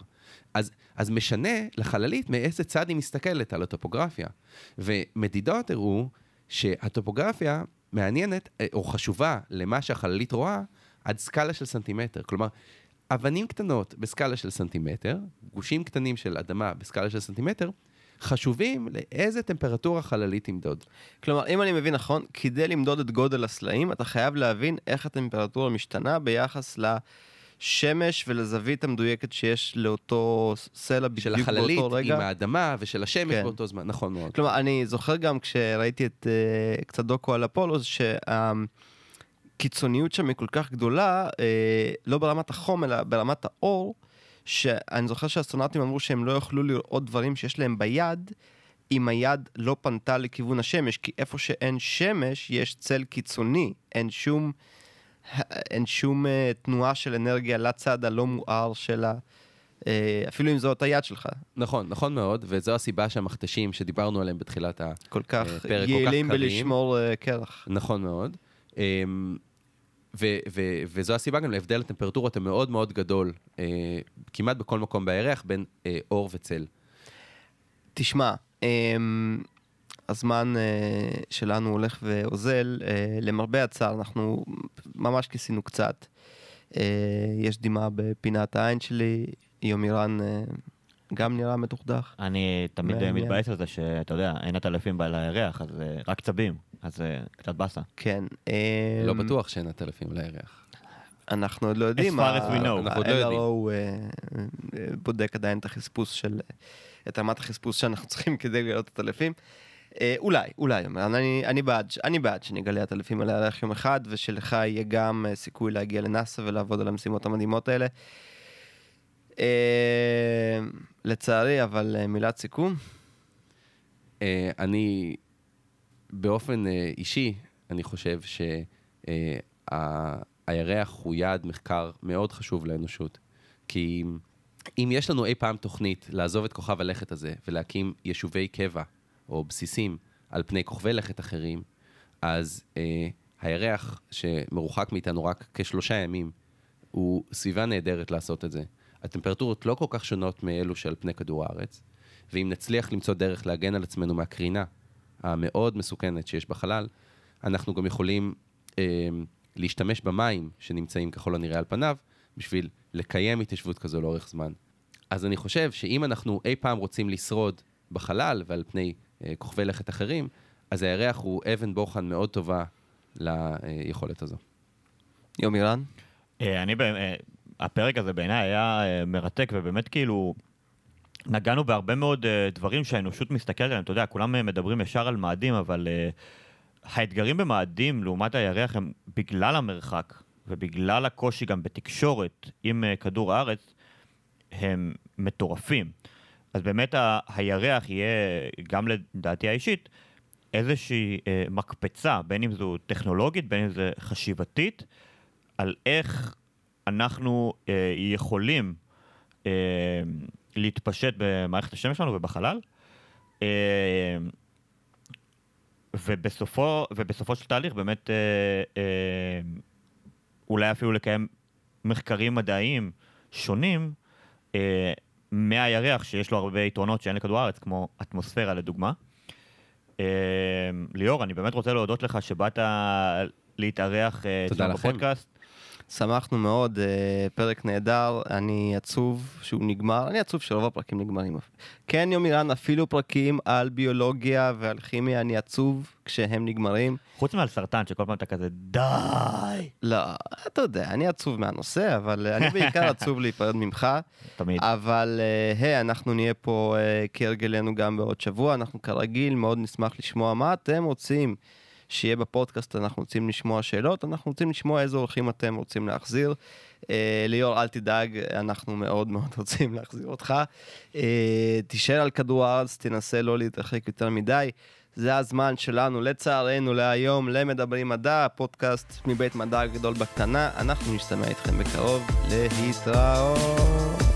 אז, אז משנה לחללית מאיזה צד היא מסתכלת על הטופוגרפיה. ומדידות הראו שהטופוגרפיה מעניינת, אה, או חשובה למה שהחללית רואה, עד סקאלה של סנטימטר. כלומר, אבנים קטנות בסקאלה של סנטימטר, גושים קטנים של אדמה בסקאלה של סנטימטר, חשובים לאיזה טמפרטורה חללית תמדוד. כלומר, אם אני מבין נכון, כדי למדוד את גודל הסלעים, אתה חייב להבין איך הטמפרטורה משתנה ביחס לשמש ולזווית המדויקת שיש לאותו סלע של בדיוק החללית באותו עם רגע. האדמה ושל השמש כן. באותו זמן, נכון מאוד. כלומר, אני זוכר גם כשראיתי את uh, קצת דוקו על אפולו, שהקיצוניות שם היא כל כך גדולה, uh, לא ברמת החום, אלא ברמת האור, שאני זוכר שהאסטרונאוטים אמרו שהם לא יוכלו לראות דברים שיש להם ביד, אם היד לא פנתה לכיוון השמש, כי איפה שאין שמש, יש צל קיצוני, אין שום, אין שום uh, תנועה של אנרגיה לצד הלא מואר של ה... uh, אפילו אם זאת היד שלך, נכון, נכון מאוד, וזו הסיבה שהמכתשים שדיברנו עליהם בתחילת ה... כל כך אה, כל כך יעילים. בלשמור uh, קרח. נכון מאוד. אמ, ו- ו- וזו הסיבה גם להבדל הטמפרטורות המאוד מאוד גדול, אה, כמעט בכל מקום בירח, בין אה, אור וצל. תשמע, אמ, הזמן אה, שלנו הולך ואוזל, אה, למרבה הצער, אנחנו ממש כיסינו קצת. אה, יש דמעה בפינת העין שלי, יומירן אה, גם נראה מתוחדך. אני תמיד אה, מעניין. מתבאס על זה שאתה יודע, אין עטלפים על הירח, אז אה, רק צבים, אז אה, קצת באסה. כן. לא אמ, בטוח שאין הטלפים על הירח. אנחנו עוד לא יודעים. As far as we know. אנחנו עוד לא יודעים. ה-LRO אה, אה, בודק עדיין את החספוס של... את רמת החספוס שאנחנו צריכים כדי לגלות את הטלפים. אה, אולי, אולי, אני, אני, בעד, אני בעד שנגלה את הטלפים על הירח יום אחד, ושלך יהיה גם אה, סיכוי להגיע לנאסא ולעבוד על המשימות המדהימות האלה. אה, לצערי, אבל אה, מילת סיכום. אה, אני, באופן אישי, אני חושב שהירח הוא יעד מחקר מאוד חשוב לאנושות. כי אם יש לנו אי פעם תוכנית לעזוב את כוכב הלכת הזה ולהקים יישובי קבע או בסיסים על פני כוכבי לכת אחרים, אז אה, הירח שמרוחק מאיתנו רק כשלושה ימים, הוא סביבה נהדרת לעשות את זה. הטמפרטורות לא כל כך שונות מאלו שעל פני כדור הארץ, ואם נצליח למצוא דרך להגן על עצמנו מהקרינה המאוד מסוכנת שיש בחלל, אנחנו גם יכולים אה, להשתמש במים שנמצאים ככל הנראה על פניו, בשביל לקיים התיישבות כזו לאורך זמן. אז אני חושב שאם אנחנו אי פעם רוצים לשרוד בחלל ועל פני אה, כוכבי לכת אחרים, אז הירח הוא אבן בוחן מאוד טובה ליכולת הזו. יומירן? אה, אני, ב- אה, הפרק הזה בעיניי היה אה, מרתק, ובאמת כאילו, נגענו בהרבה מאוד אה, דברים שהאנושות מסתכלת עליהם. אתה יודע, כולם אה, מדברים ישר על מאדים, אבל אה, האתגרים במאדים לעומת הירח הם בגלל המרחק, ובגלל הקושי גם בתקשורת עם אה, כדור הארץ, הם מטורפים. אז באמת ה- הירח יהיה, גם לדעתי האישית, איזושהי אה, מקפצה, בין אם זו טכנולוגית, בין אם זו חשיבתית, על איך אנחנו אה, יכולים אה, להתפשט במערכת השמש שלנו ובחלל. אה, ובסופו, ובסופו של תהליך באמת אה, אה, אולי אפילו לקיים מחקרים מדעיים שונים אה, מהירח, שיש לו הרבה יתרונות שאין לכדור הארץ, כמו אטמוספירה לדוגמה. אה, ליאור, אני באמת רוצה להודות לך שבאת להתארח אה, אצלנו לכם. בפודקאסט. שמחנו מאוד, אה, פרק נהדר, אני עצוב שהוא נגמר, אני עצוב שרוב הפרקים נגמרים. כן, יומירן, אפילו פרקים על ביולוגיה ועל כימיה, אני עצוב כשהם נגמרים. חוץ מעל סרטן, שכל פעם אתה כזה, די! לא, אתה יודע, אני עצוב מהנושא, אבל אני בעיקר עצוב להיפרד ממך. תמיד. אבל אה, היי, אנחנו נהיה פה אה, כהרגלנו גם בעוד שבוע, אנחנו כרגיל מאוד נשמח לשמוע מה אתם רוצים שיהיה בפודקאסט, אנחנו רוצים לשמוע שאלות, אנחנו רוצים לשמוע איזה אורחים אתם רוצים להחזיר. אה, ליאור, אל תדאג, אנחנו מאוד מאוד רוצים להחזיר אותך. אה, תישאר על כדור הארץ, תנסה לא להתרחק יותר מדי. זה הזמן שלנו, לצערנו, להיום, למדברים מדע, פודקאסט מבית מדע הגדול בקטנה. אנחנו נשתמע איתכם בקרוב, להתראות.